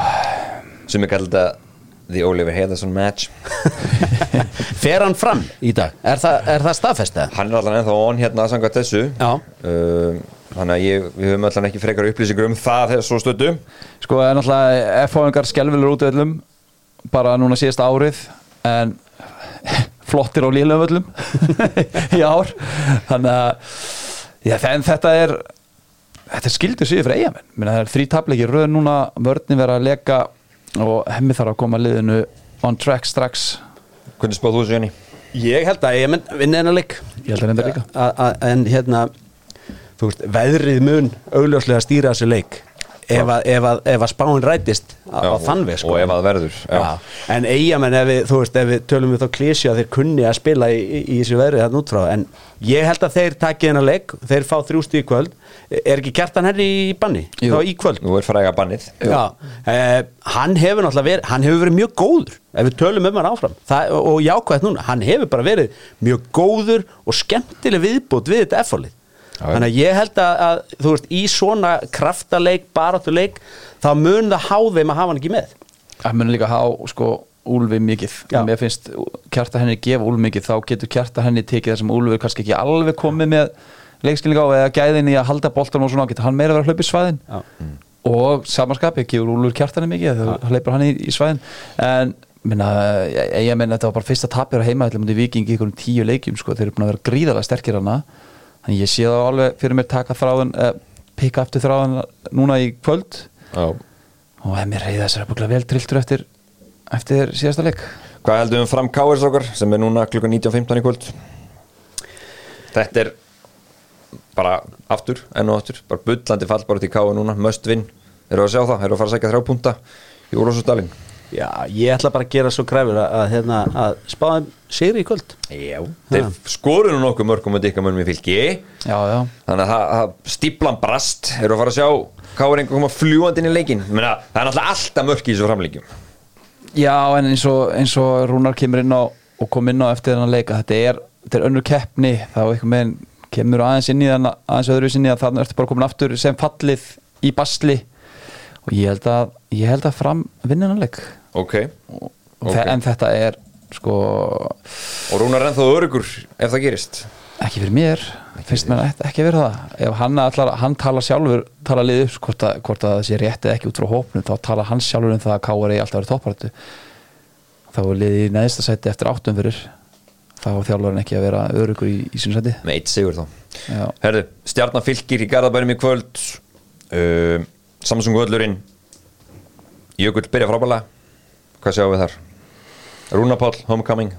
Sem er kallið þetta The Oliver Heðarsson match. Fer hann fram í dag? Er það, er það staðfestið? Hann er allan ennþá on hérna að sanga þessu um, Þannig að ég, við höfum allan ekki frekar upplýsingur um það þess svo stöddu Sko, er náttúrulega F-fáingar skelvilur út öllum bara núna síðasta árið en flottir á líðlega öllum í ár. Þannig að já, þetta er þetta er skildur síður fyrir eigamenn það er þrý tapleiki röð núna vörðin vera að leka og hemmi þarf að koma liðinu on track strax Hvernig spáð þú þessu Jenny? Ég held að ég vinna hennar leik ég held að reynda líka A- a- En hérna Þú veist, veðrið mun augljóslega stýra þessu leik ef að, ef að, ef að spáin rætist á, Já, á þann veg sko. Og ef að verður já. Já. En eigamenn, ef við, þú veist, ef við tölum við þá klísju að þeir kunni að spila í, í, í þessu veðrið þarna út frá En ég held að þeir taki hennar leik, þeir fá þrjústu í kvöld Er ekki kjartan henni í banni? Jú. Þá í kvöld? Nú er fræga bannið. Já, eh, hann hefur náttúrulega verið hann hefur verið mjög góður ef við tölum um hann áfram. Það, og, og jákvæðt núna, hann hefur bara verið mjög góður og skemmtileg viðbútt við þetta já. þannig að ég held að, að þú veist, í svona kraftaleik, baráttuleik þá mun það há þeim að hafa hann ekki með. Það mun líka há sko Úlfi mikið, Já. mér finnst kjarta henni gefa Úlfi mikið, þá getur kjarta henni tekið það sem Úlfi er kannski ekki alveg komið með leikskilning á eða gæðin í að halda boltan og svona, getur hann meira að vera að hlaupa í svæðin. Já. og samanskapi, gefur Úlfur kjarta henni mikið þá hleypur hann í, í svæðin. En minna, ég, ég menn þetta var bara fyrsta tapir á heima, þetta mútið viking í einhverjum tíu leikjum sko, þeir eru búin að vera gríðarlega sterkir hana þannig ég sé það alveg fyrir mér taka þráðan eh, pikka eftir þráðan núna í kvöld. Já. og hef mér reyða þessar vel trilltur eftir, eftir síðasta leik. Hvað heldum við um fram Káers okkar sem er núna klukkan 19.15 í kvöld? Þetta er bara aftur, enn og aftur bara bullandi fall bara til Káer núna, must win. Eru að sjá það, eru að fara að sækja þrjá punta. Í Úlfarsdalinn Já, ég ætla bara að gera svo kræfur að, að, hérna, að spáðum sigri í kvöld. Já, þeir skoru nú nokkuð mörgum og dykka mönnum í fylki. Já, já, þannig að það stíplan brast. Eru að fara að sjá Káer einhver koma fljúandi inn í leikin Menna, það er náttúrulega alltaf mörk í þessu framleikjum já en eins og, eins og Rúnar kemur inn á og kom inn á eftir þennan leika þetta er, þetta er önnur keppni þá einhvern veginn kemur aðeins inn í þann aðeins öðru sinni að þannig ertu bara komin aftur sem fallið í basli. Og ég held að, ég held að fram vinna þennan leik. Ok, og, Ok. þe- en þetta er sko og Rúnar er ennþá örugur ef það gerist? Ekki fyrir mér, finnst mér ekki, ekki verið það. Ef hann, allar, hann tala sjálfur tala liðið upp hvort að, hvort að það sé rétt eða ekki út frá hópnum þá tala hann sjálfur um það að K.R. eigi alltaf verið topparötu þá er liðið í neðsta sæti eftir áttum fyrir þá er þjálfarinn ekki að vera örugur í, í sínu sæti. Með eitt sigur þá. Já. Herðu, stjarnan fylgir í Garðabænum í kvöld. Uh, Samsung Völlurinn. Jökull byrja frábælega Hvað sjáum við þar? Rúna Páll, Homecoming.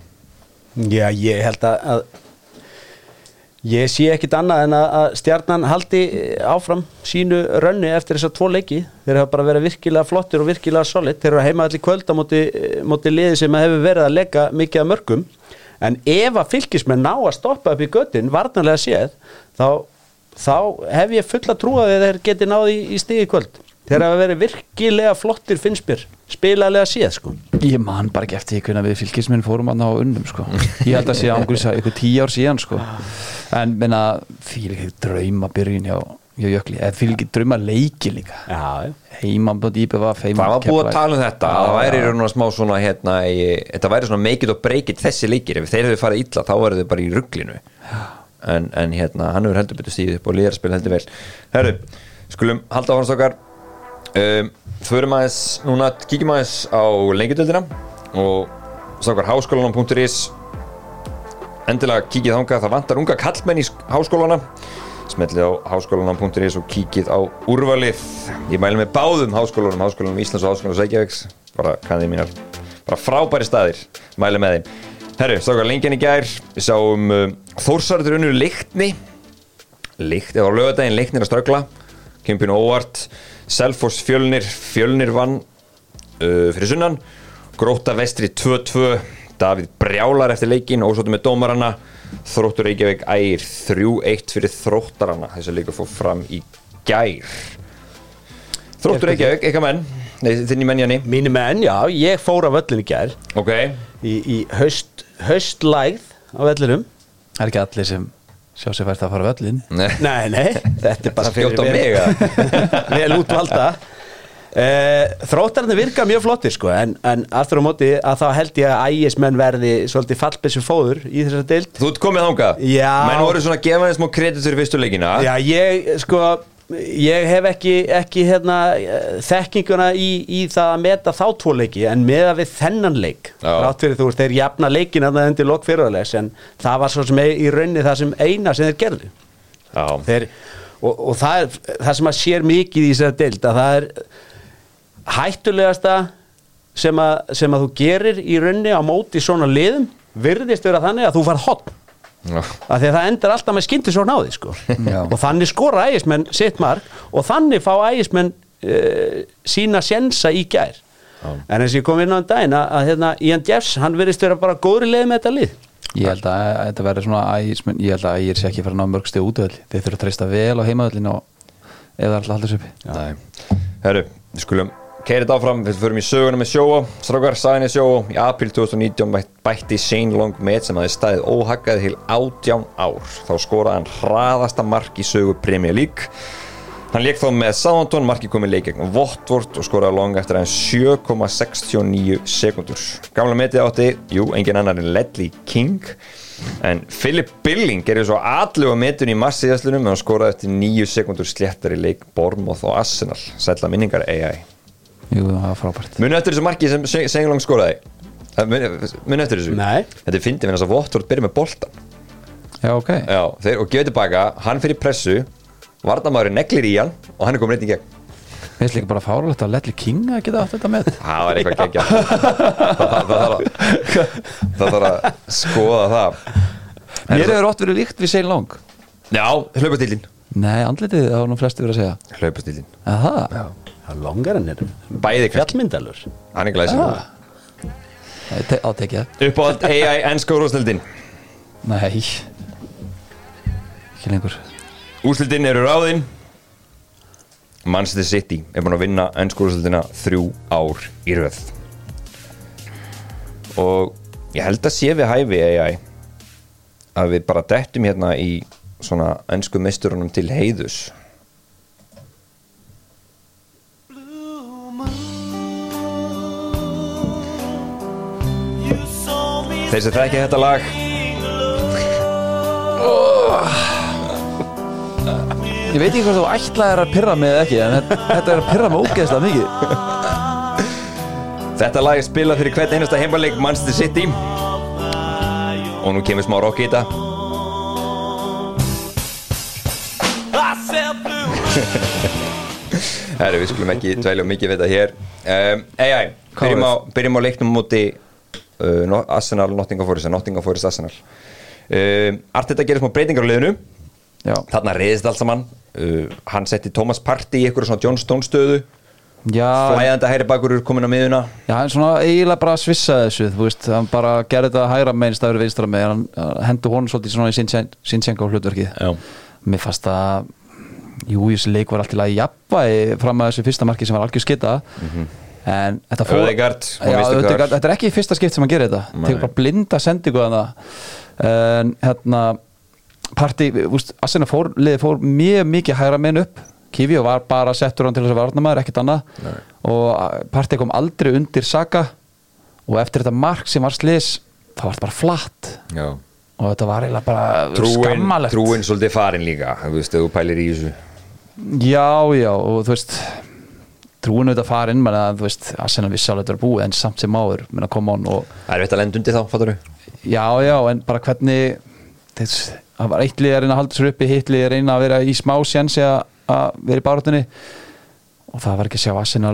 Já, ég held að, að ég sé ekkit annað en að, að stjarnan haldi áfram sínu rönni eftir þessar tvo leiki. Þeir hafa bara verið virkilega flottir og virkilega solid. Þeir eru heima allir kvöld á móti, móti liði sem hefur verið að leika mikið af mörgum en ef að fylgismenn ná að stoppa upp í göttin varnarlega séð þá, þá hef ég fulla trúa að þeir geti náði í, í stigi kvöld þeir hafa verið virkilega flottir finnspyr spilalega séð sko ég man bara ekki eftir því hvernig við fylgisminn fórum að ná unnum sko. ég held að sé ángrís að ykkur tíu ár síðan sko. en minna því ekki drauma byrjun hjá, hjá Jökli. Eða því ekki drauma leiki líka. Já, já. Heima búið IBVF heima Það var búið að tala um þetta. Já, Það væri og smá svona hérna, í, Þetta væri svona make it or break it þessi leikir. Ef þeir hefur farið illa þá verður þau bara í rugglinu en, en hérna, hann hefur heldur betur stíðið upp og líðarspil heldur vel. Herru, skulum halda áfannst okkar um, Förum aðeins núna, kíkjum aðeins á lengjadöldina og sákar háskólanum.is endilega kíkið þangað, það vantar unga kallmenn í sk- háskólana smellið á háskólanum.is og kíkið á úrvalið. Ég mæli með báðum háskólanum háskólanum Íslands og háskólanum Sækjavíks bara kannið mínar, bara frábæri staðir. Mæli með þeim. Herru, stókar lengjan í gær, við sáum uh, Þórsarður unnur líktni líkt, eða á lögadaginn líktnir að ströggla. Kempinu óvart Selfoss fjölnir, fjölnir vann uh, fyrir sunnan. Gróta vestri 2-2 Davíð brjálar eftir leikin ósóttu með dómarana Þróttur Reykjavík ægir 3-1 fyrir þróttarana. Þess að leikur fór fram í gær. Þróttur Reykjavík, eitthvað menn? Nei, þinn í mennjani Mínu menn, já, ég fór af völlin í gær. Ok, í, í haust, haustlægð á vellinum. Það er ekki allir sem sjá sér fært að fara völlin nei. Nei, nei, þetta er bara fyrir mig, vel útvalda uh, Þróttararnir virka mjög flottir sko en, en aftur á móti að þá held ég að ægismenn verði svolítið fallbessu fóður í þessar deild. Þú ert komið Já. Menn voru svona að gefa henni smá kredit fyrir fyrstu leikina. Já, ég sko ég hef ekki, ekki hérna, eh, þekkinguna í, í það að meta þá tvo leiki en meða við þennan leik rátt fyrir þú veist, þeir jafna leikin að það undir lok fyrirlegs en það var svo sem í rauninni það sem eina sem þeir gerðu. Já. þeir, og, og það er það sem að sér mikið í þessari deild að það er hættulegasta sem að, sem að þú gerir í rauninni á móti svona liðum virðist vera þannig að þú far hotn Já. af því að það endar alltaf með skyndi svo náði sko. Já. og þannig skora ægismenn sitt mark og þannig fá ægismenn uh, sína sjensa í gær en eins og ég kom inn á en daginn að, að hérna, Ian Jeffs, hann verðist vera bara góðri leið með þetta lið Ég held að að þetta verður svona ægismenn, ég held að ægir sé ekki fara að ná mörg stið útöðli þeir þurfa að treysta vel á heimaðöllin og er alltaf uppi Nei. Herru, við skulum keira þetta áfram, við förum í söguna með sjóa Strákar, saginni sjóa, í april 2019 bætt- bætti Shane Long með sem aðeins staðið óhaggað til átján ár. Þá skoraði hann hraðasta mark í sögu Premier League. Hann leik þá með Southampton, markið komið leik gegn Votvort og skoraði Long eftir aðeins 7,69 sekundur Gamla metið átti, jú, engin annar en Ledley King. En Philip Billing gerir svo allu á metun í massiðaslunum en hann skoraði eftir 9 sekundur sléttar í leik Bournemouth og Arsenal. Sætla minningar AI Jú, það var frábært. Muni eftir þessu marki sem Senglong skoraði? Eh, Muni eftir þessu? Nei. Þetta er fyndið með þess að Votvort byrja með boltan Já, ok. Já, þeir, og gefið tilbaka, hann fyrir pressu Vardamaður neglir í hann og hann er komin reynd í gegn. Við ætlum ekki bara fáralegt að Ledley King að geta átt þetta með. Það var eitthvað geggja það, þarf að skoða það. Mér hefur ótt verið líkt við Shane Long Já, hlaupastýlin Nei, andlitið þá nú flesti verið að segja. Hlaupastýlin að Það? Það er longar en er Bæði fjallmyndalur. Hann er glæsir Já. Te- Átekja Uppáhald AI ennska úrústildin Nei. Ekki lengur. Úrstildin eru ráðin. Manchester City er búin að vinna ennsku úrstildina þrjú ár í röð. Og ég held að sé við hæfi AI að við bara dettum hérna í svona ennsku misturunum til heiðus Þeir sem þekki þetta lag. Ég veit ekki hvort þú ætlaðir að pyrra mig eða ekki en þetta- er að pyrra mig ógeðslega mikið. Þetta lag er spilað fyrir hvern einasta heimaleik Manchester City. Og nú kemur smá rock í þetta. Herru, við skulum ekki dvælja mikið við þetta hér. Um, AI, byrjum á, byrjum á leiknum múti uh, Arsenal, Nottingham Forest Nottingham Forest Arsenal. Um, Arteta gerir smá breytingar á liðinu. Já, þarna reyðist allt saman. Uh, hann setti Thomas Partey í ykkur svona John Stone stöðu. Flæðandi hæri bakur komin á miðuna já hann svona eiginlega bara svissaði þessu þú veist, hann bara gerði þetta hægra megin staður vinstra megin, hann hendur honum svolítið svona í Sinchenko hlutverkið. Já. Mér fannst að Jú, þessi leik var alltaf í jafnvægi fram að þessu fyrsta marki sem var algjör skita en þetta fór Ødegaard og Já, Kvar. þetta er ekki fyrsta skipt sem hann gerir þetta. Tegur bara blinda sendingu það en hérna partí, úst, Asena fór, fór mjög mikið hægra megin upp. Kivíó var bara settur hann til þess að varna maður, ekkert annað. Nei. og partí kom aldrei undir Saka. Og eftir þetta mark sem var slis þá var bara flatt. Já. og þetta var eiginlega bara trúin, skammalegt trúin svolítið farin líka þú veist, þú pælir í þessu. Já, já, og þú veist trúin auðvitað farin, menn að þú veist Arsenal vissi alveg að þetta er búið, en samt sem áður menn að koma on og Það er veit að lenda undir þá, fattur þú? já, já, en bara hvernig það var eitt lið að reyna að halda sér uppi hitt lið að reyna að vera í smá sjensi að vera í báratunni og það var ekki að sjá Arsenal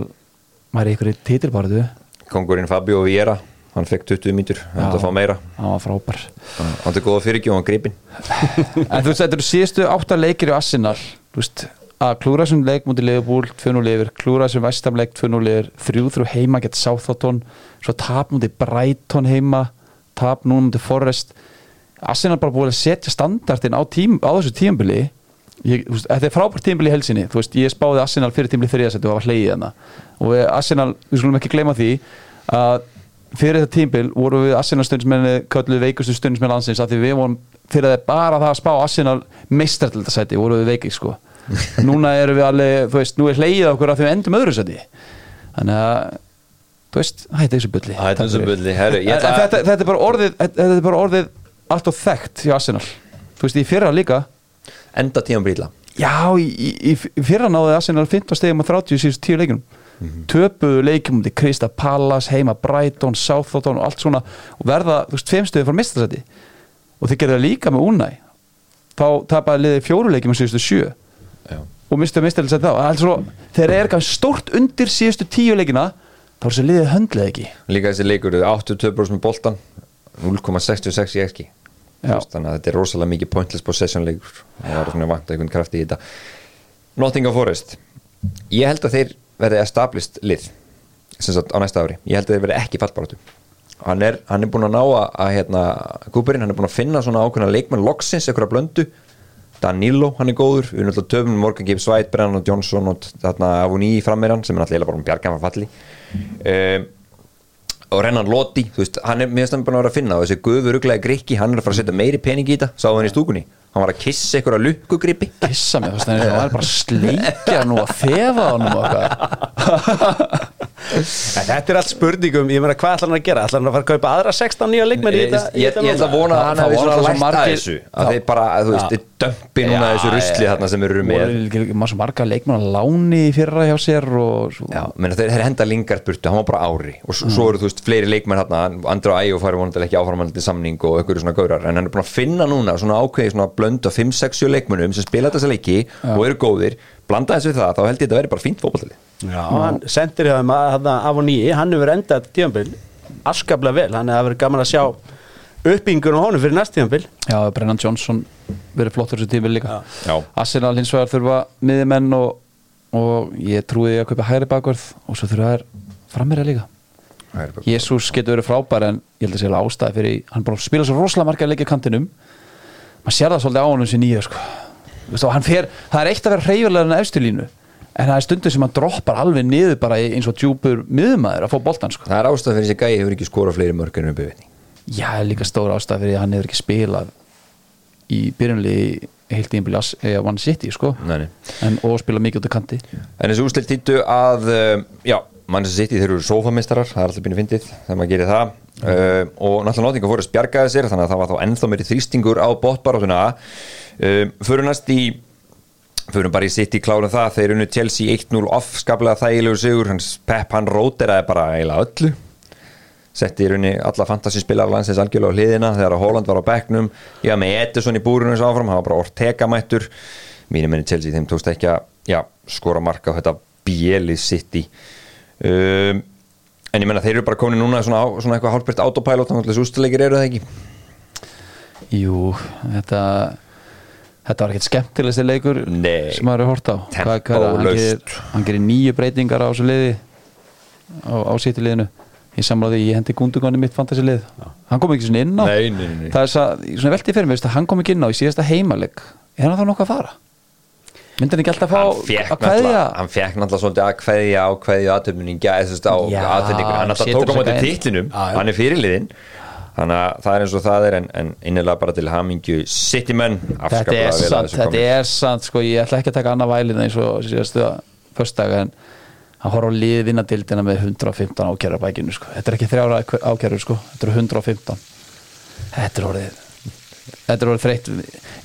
maður í ykkur í titilbáratu Kongurinn Fabio Vieira, hann fekk 20 mítur hann ætla að fá meira, það var frábær. Hann er góða fyrirgjöf og hann gripin en þú veist, þetta eru síðustu áttar leikir í Arsenal þú veist, að klúra sem leik mútið Liverpool 2-0 yfir, klúra sem vestamleik 2-0 yfir, 3-3 heima gett Southampton, svo tap mútið Brighton heima, tap núna mútið Forrest Arsenal bara búið að setja standartin á, tím, á þessu tímabili. Ég, veist, þetta er frábært tímabili í helsinni veist, ég spáði Arsenal fyrir tímabili þriðasetti og var hlegið hana og við, Arsenal, við skulum ekki gleyma því að fyrir þetta tímabil voru við Arsenal stundismenni kölluð veikustu stundismenni landsins af því við vorum fyrir það bara það að spá Arsenal meistartildasæti voru við veikið sko núna erum við alveg, þú veist, nú er hlegið okkur að því við endum öðru sæti. Þannig að þú veist, hætti þessu bulli. Hættu þessu bulli, herru, þetta, þetta er bara orðið þetta er bara orðið allt og þekkt hjá Arsenal. Þú veist, í fyrra líka. Enda tíma bríla já, í, í, í fyrra náði Arsenal 15 stegum að 30 síðust 10 leikunum mm -hmm. töpuðu leikum til Krista Pallas, heima Brighton, Southampton og allt svona og verða, þú veist, tveim stöðu frá mistasæti og þeir gerðu það líka með Unai. Þá tapaði liðið fjóru leikum á síðustu sjö Já. og mistu þá. Altså, þegar er eitthvað stórt undir síðustu tíu leikina þá er þessi liðið höndlega ekki. Líka þessi leikur, 82% með boltan 0,66 í ekki. Þannig að þetta er rosalega mikið pointless possession leikur. Það var svona vant einhvern kraft í þetta. Nottingham Forest. Ég held að þeir verði established lið sem sagt á næsta ári. Ég held að þeir verði ekki fallbaráttu. Hann er, hann er búin að ná að, að hérna, Kúperinn, hann er búin að finna svona ákveðna leikmenn loksins, einhverja blöndu Danilo, hann er góður, við erum alltaf töfum Morgan Gibbs White, Brennan og Johnson og þarna Avoni frammeirhann sem er alltaf bara um bjargan var falli. Um, og Rennan Lotti, þú veist, hann er mér stæðan búin að vera að finna og þessi guður uglaði grikki, hann er að fara að setja meiri pening í þetta, sáðu hann í stúkunni? Hann var að kissa einhverja lukkugripi kissa mig, þú veist, það er bara að sleikja nú að þefa honum eitthvað En Þetta er allt spurningum, ég meina hvað ætlar hann að gera? Ætlar hann að fara að kaupa aðra 16 nýja leikmenn í þetta- ég, ætla að vona að hann Það hefði voru svona svo lært að margir- þessu. Að þeir bara, þú veist, þeir dömpi núna þessu rusli þarna sem eru með. Maður svo marga leikmenn að láni í fyrra hjá sér og svo, Já, menn þeir, henda Lingard burtu, hann var bara ári. Og svo, svo eru þú veist fleiri leikmenn hérna Andra Ægjó fari vonandi ekki áframaldið samning og einhverju svona gaurar, en hann er búin að finna núna svona ákveði svona blönd af 5-6 leikmennum sem spila þessa leiki og eru góðir. Blanda þessu við það, þá held ég að þetta veri bara fínt fótballtali Já, hann sendir hjá þeim að af og nýi, hann hefur endað tíðanbill askaplega vel, hann hefur verið gaman að sjá uppbyggingun á honum fyrir næst tíðanbill já, Brennan Johnson verið flottur þessu tími líka. Já. Arsenal hins vegar þurfa miðjumenn og, og ég trúi því að kaupa hægri bakvörð og svo þurfa þær frammýra líka. Jésús getur verið frábær en ég held að sé alveg ástæði fyrir hann bara að spila svo rosalega marga leikja kantinum. Maður sér það svolítið á nýja sko. Þú veist, og hann fer, það er eitt að vera hreyfilega en efstu línu en það er stundu sem hann droppar alveg niður bara í- eins og djúpur miðumæður að fá boltan sko. Það er ástæð fyrir þessi gæi hefur ekki skorað fleiri mörg en uppbyggvinni Já, er líka stóra ástæði fyrir að hann hefur ekki spilað í byrjunli heilt tímbili eða One City sko. Nei, nei. en, og spila mikið út af kanti En þessi úrslit þýttu að uh, já, Manchester City þeir eru sofamistarar það er alltaf byrju fyndið þegar maður gerir það uh, og náttúrulega Nottingham fóru að spjargaði sér þannig að það var þá ennþá meiri þrýstingur á botbarátuna uh, fyrir næst í fyrir bara í City klárum það. Þeir unnu Chelsea 1-0 off skaplega þægilegu sigur. Hans Pep hann róteraði bara eiginlega öllu. Setti í rauninni alla fantasyspilar landsins algjörlega á hliðina þegar Holland var á ég var með Edison í búrinu eins og áfram hann var bara Ortega mættur mínum menni Chelsea þeim tókst ekki að já, skora marka á þetta bjeli City. Um, en ég menna þeir eru bara komin núna svona, á- svona eitthvað hálfbært autopilot þannig að þessu ústilegir eru það ekki? Jú, þetta þetta var ekkert skemmtilegsti leikur Nei. sem maður er hort á. Hvað- hvað er það? hann, Tempólaust. gerir, hann gerir nýju breytingar á þessu liði á, á sýtti liðinu. Ég samlaði, ég hendi gúndugani mitt fantasi lið. Hann kom ekki svona inn á. Nei, nei, nei, það er svo, svona velti fyrir mig, veist, að hann kom ekki inn á í síðasta heimaleg er hann þá nokkuð að fara? Myndi hann ekki alltaf fá hann fekk að kveðja? náttúrulega hann fekk náttúrulega svolítið að kveðja á kveðju aðtöfnin á Já, aðtöfningur hann alltaf setur tók á sig móti inn. titlinum. Já, já. hann er fyrirliðin þannig að það er eins og það er en, en innilega bara til hamingju City menn þetta er sant, þetta er sant sko, ég ætla ekki að taka annað vælina eins og síðastu föstdag en hann horf á lið vinnadildina með 115 ákjæra bækinu sko. þetta er ekki þrjára ákjæru sko. þetta er 115 þetta er orðið þetta er orðið þreytt.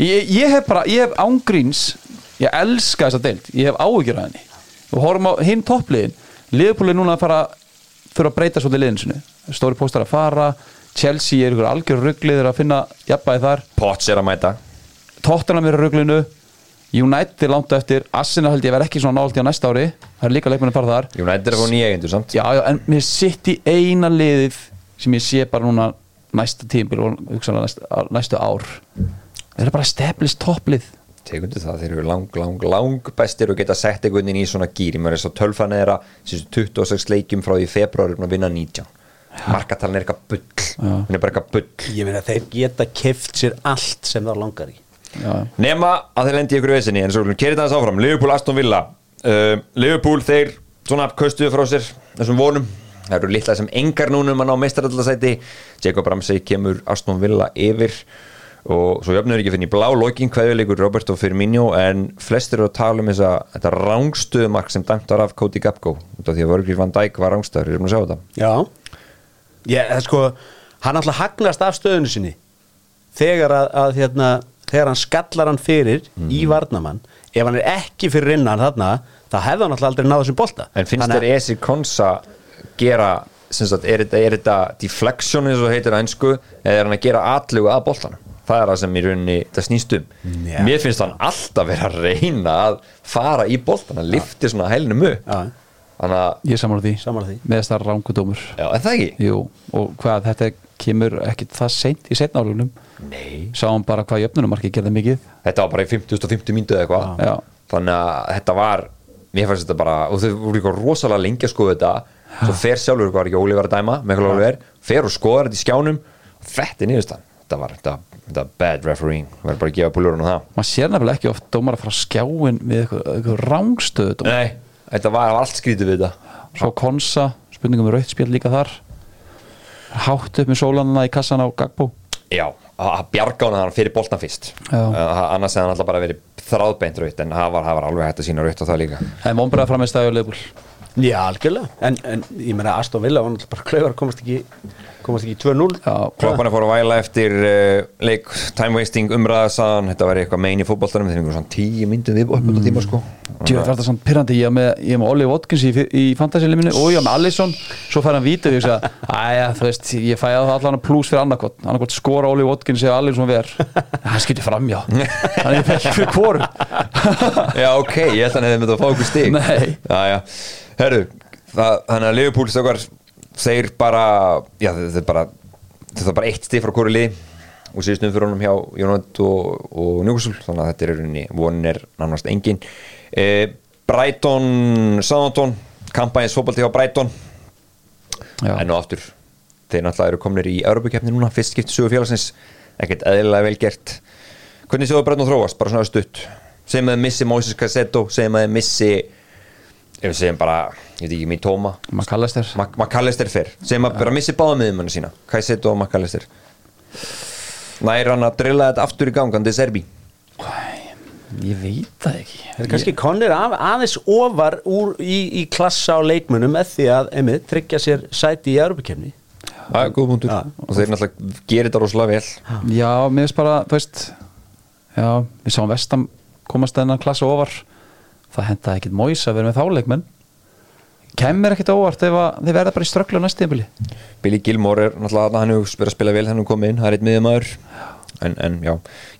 Ég, ég hef bara, ég hef ángríns ég elska þessa deild, ég hef áhyggjur að henni. Og horfum á hinn toppliðin liðbúlið núna að fara þurfa að breyta svolítið liðin sinu stóri póstar að fara Chelsea er ykkur algjör ruggliður að finna jafnbæði þar. Potts er að mæta. Tottenham er á ruglinu. United er langt eftir. Arsenal held ég verð ekki svona nált í á næsta ári. Það er líka leikmenni að fara þar. United er að fá nýja eigendur samt. Já, já, en mér sitt í eina liðið sem ég sé bara núna næsta tímbil og næsta, næstu ár. Það er bara established topplið tegundu það, þeir eru lang, lang, lang bestir og geta sett einhvern veginn í svona gýr ég maður er svo tölfan eða síðustu 26 leikjum frá því februar er að vinna 19 markatalinn er eitthvað bull. Hún er bara eitthvað bull. Ég meina þeir geta keft sér allt sem það langar í. Já, nema að þeir lendi í ykkur vesinni en svo kerið það þess áfram, Liverpool, Aston Villa. Uh, Liverpool, þeir svona köstuðu frá sér þessum vonum. Það eru litla sem engar núna um að ná meistarallasæti Jacob Ramsey kemur Aston Villa yfir. Og svo jöfnur ekki fyrir í blá lokin kveðuleikur Roberto Firmino en flestir eru að tala um þessa, þetta rángstöðumark sem dæmt var af Cody Gapko út af því að Vörgríf Van Dijk var rángstöður, erum við að sjá þetta. Já Ég, það er sko, hann alltaf hagnast af stöðunu sinni þegar að, að hérna, þegar hann skallar hann fyrir í varnamann ef hann er ekki fyrir innan þarna þá hefði hann alltaf aldrei náðu sem bolta En finnst þér Esi Konsa gera, sagt, er þetta, er deflection eins og heitir einsku eða er hann að gera atlugu að boltanum? Það er það sem í rauninni það snýst um. Já. Mér finnst hann alltaf vera að reyna að fara í boltan, hann lifti svona hælnum upp. Ég samar því Sammála því. með þess það rángudómur já, en það ekki? Jú, og hvað, þetta kemur ekkit það seint í setna álugnum Nei. Sáum bara hvað jöfnunumarki gerði mikið Þetta var bara í 50-50 mínútu eða eitthvað. Já, Þannig að þetta var, mér fannst þetta bara, og þau voru eitthvað rosalega lengi að skoða þetta, svo fer sjálfur eitthvað ekki Ólífar að dæma, Michael Oliver, fer og skoðar þetta í skjánum, og þetta er niðurstaðan. Þetta var, þetta, þetta bad refereeing, verður bara að gefa púlurinn á það. maður sér nefnilega ekki oft dómar að fara skjáin við eitthvað, eitthvað rángstöðu Nei, þetta var, allt skrítið við þetta. Svo konsa, spurningum með rauðspjall líka þar. Hátt upp með sólanana í kassan á Gagbo Já, að að bjarga hann hann fyrir boltan fyrst. Uh, annars hefði hann alltaf bara verið þráðbeint raut en það var, það var alveg hægt að sína raut á það líka. En vonbreið fram með stæðu leifbúl Já, algjörlega. En, en ég meina Aston Villa var náttúrulega bara klauðar komast ekki komast ekki í 2-0 Já, Klokkan er fór að væla eftir uh, leik time wasting umræðasaðan þetta var eitthvað megin í fótboltanum þeir fengur svona tíu myndum við upp á tíma sko. Djú, það er svona pyrrandi, ég er með, með Olli Watkins í, í fantasy-liminu og ég er með Alisson. Svo fær hann vítið og ég segja Æja, þú veist, ég fæ að það allan pluss fyrir annarkot annarkot skora Olli Watkins eða Alisson ver. Hann skilti framjá þannig ég fekk fyrir hvorum Já ok, ég held að hann hefði það að fá okkur. Já, já, herru það, Þannig að Liverpool þeir bara, já bara þetta er bara eitt stig frá hvori lið og síðustum fyrir honum hjá Jónat og, og Newcastle, þannig að þetta er rauninni vonin er nánast engin. E, Brighton, Southampton kampæns fótbalti hjá Brighton. Já, en nú aftur þeir náttúrulega eru komnir í Europakefni núna, fyrst skipt sögu félagsins ekkert eðlilega vel gert. Hvernig séu Brighton þróast, bara svona stutt. Segjum að þeir missi Moises Cassetto segjum að þeir missi ef við segjum bara, ég veit ekki, maður kallast þér Mac- McAllister fyrr. Segjum að bara missi báða miðumannu sína. Cassetto og McAllister. Næri hann að drilla þetta aftur í gangandi Serbi Ég veit það ekki. Það er kannski konir af, aðeins ofar úr, í, í klassa á leikmunum með því að einmitt, tryggja sér sæti í Europakefni það er góð punktur. Og þeir náttúrulega gerir þetta rosalega vel. Já, mér finnst bara, þú veist Já, við sáum vestam komast þennan klassa ofar það hendaði ekkit móis að vera með þáleikmenn. Kemur ekkit óvart ef þið verða bara í strögglu á næstu tímabili? Billy Gilmore er náttúrulega hann hefur verið að spila vel hann er komið inn, það er eitt miðjumæður en, en já,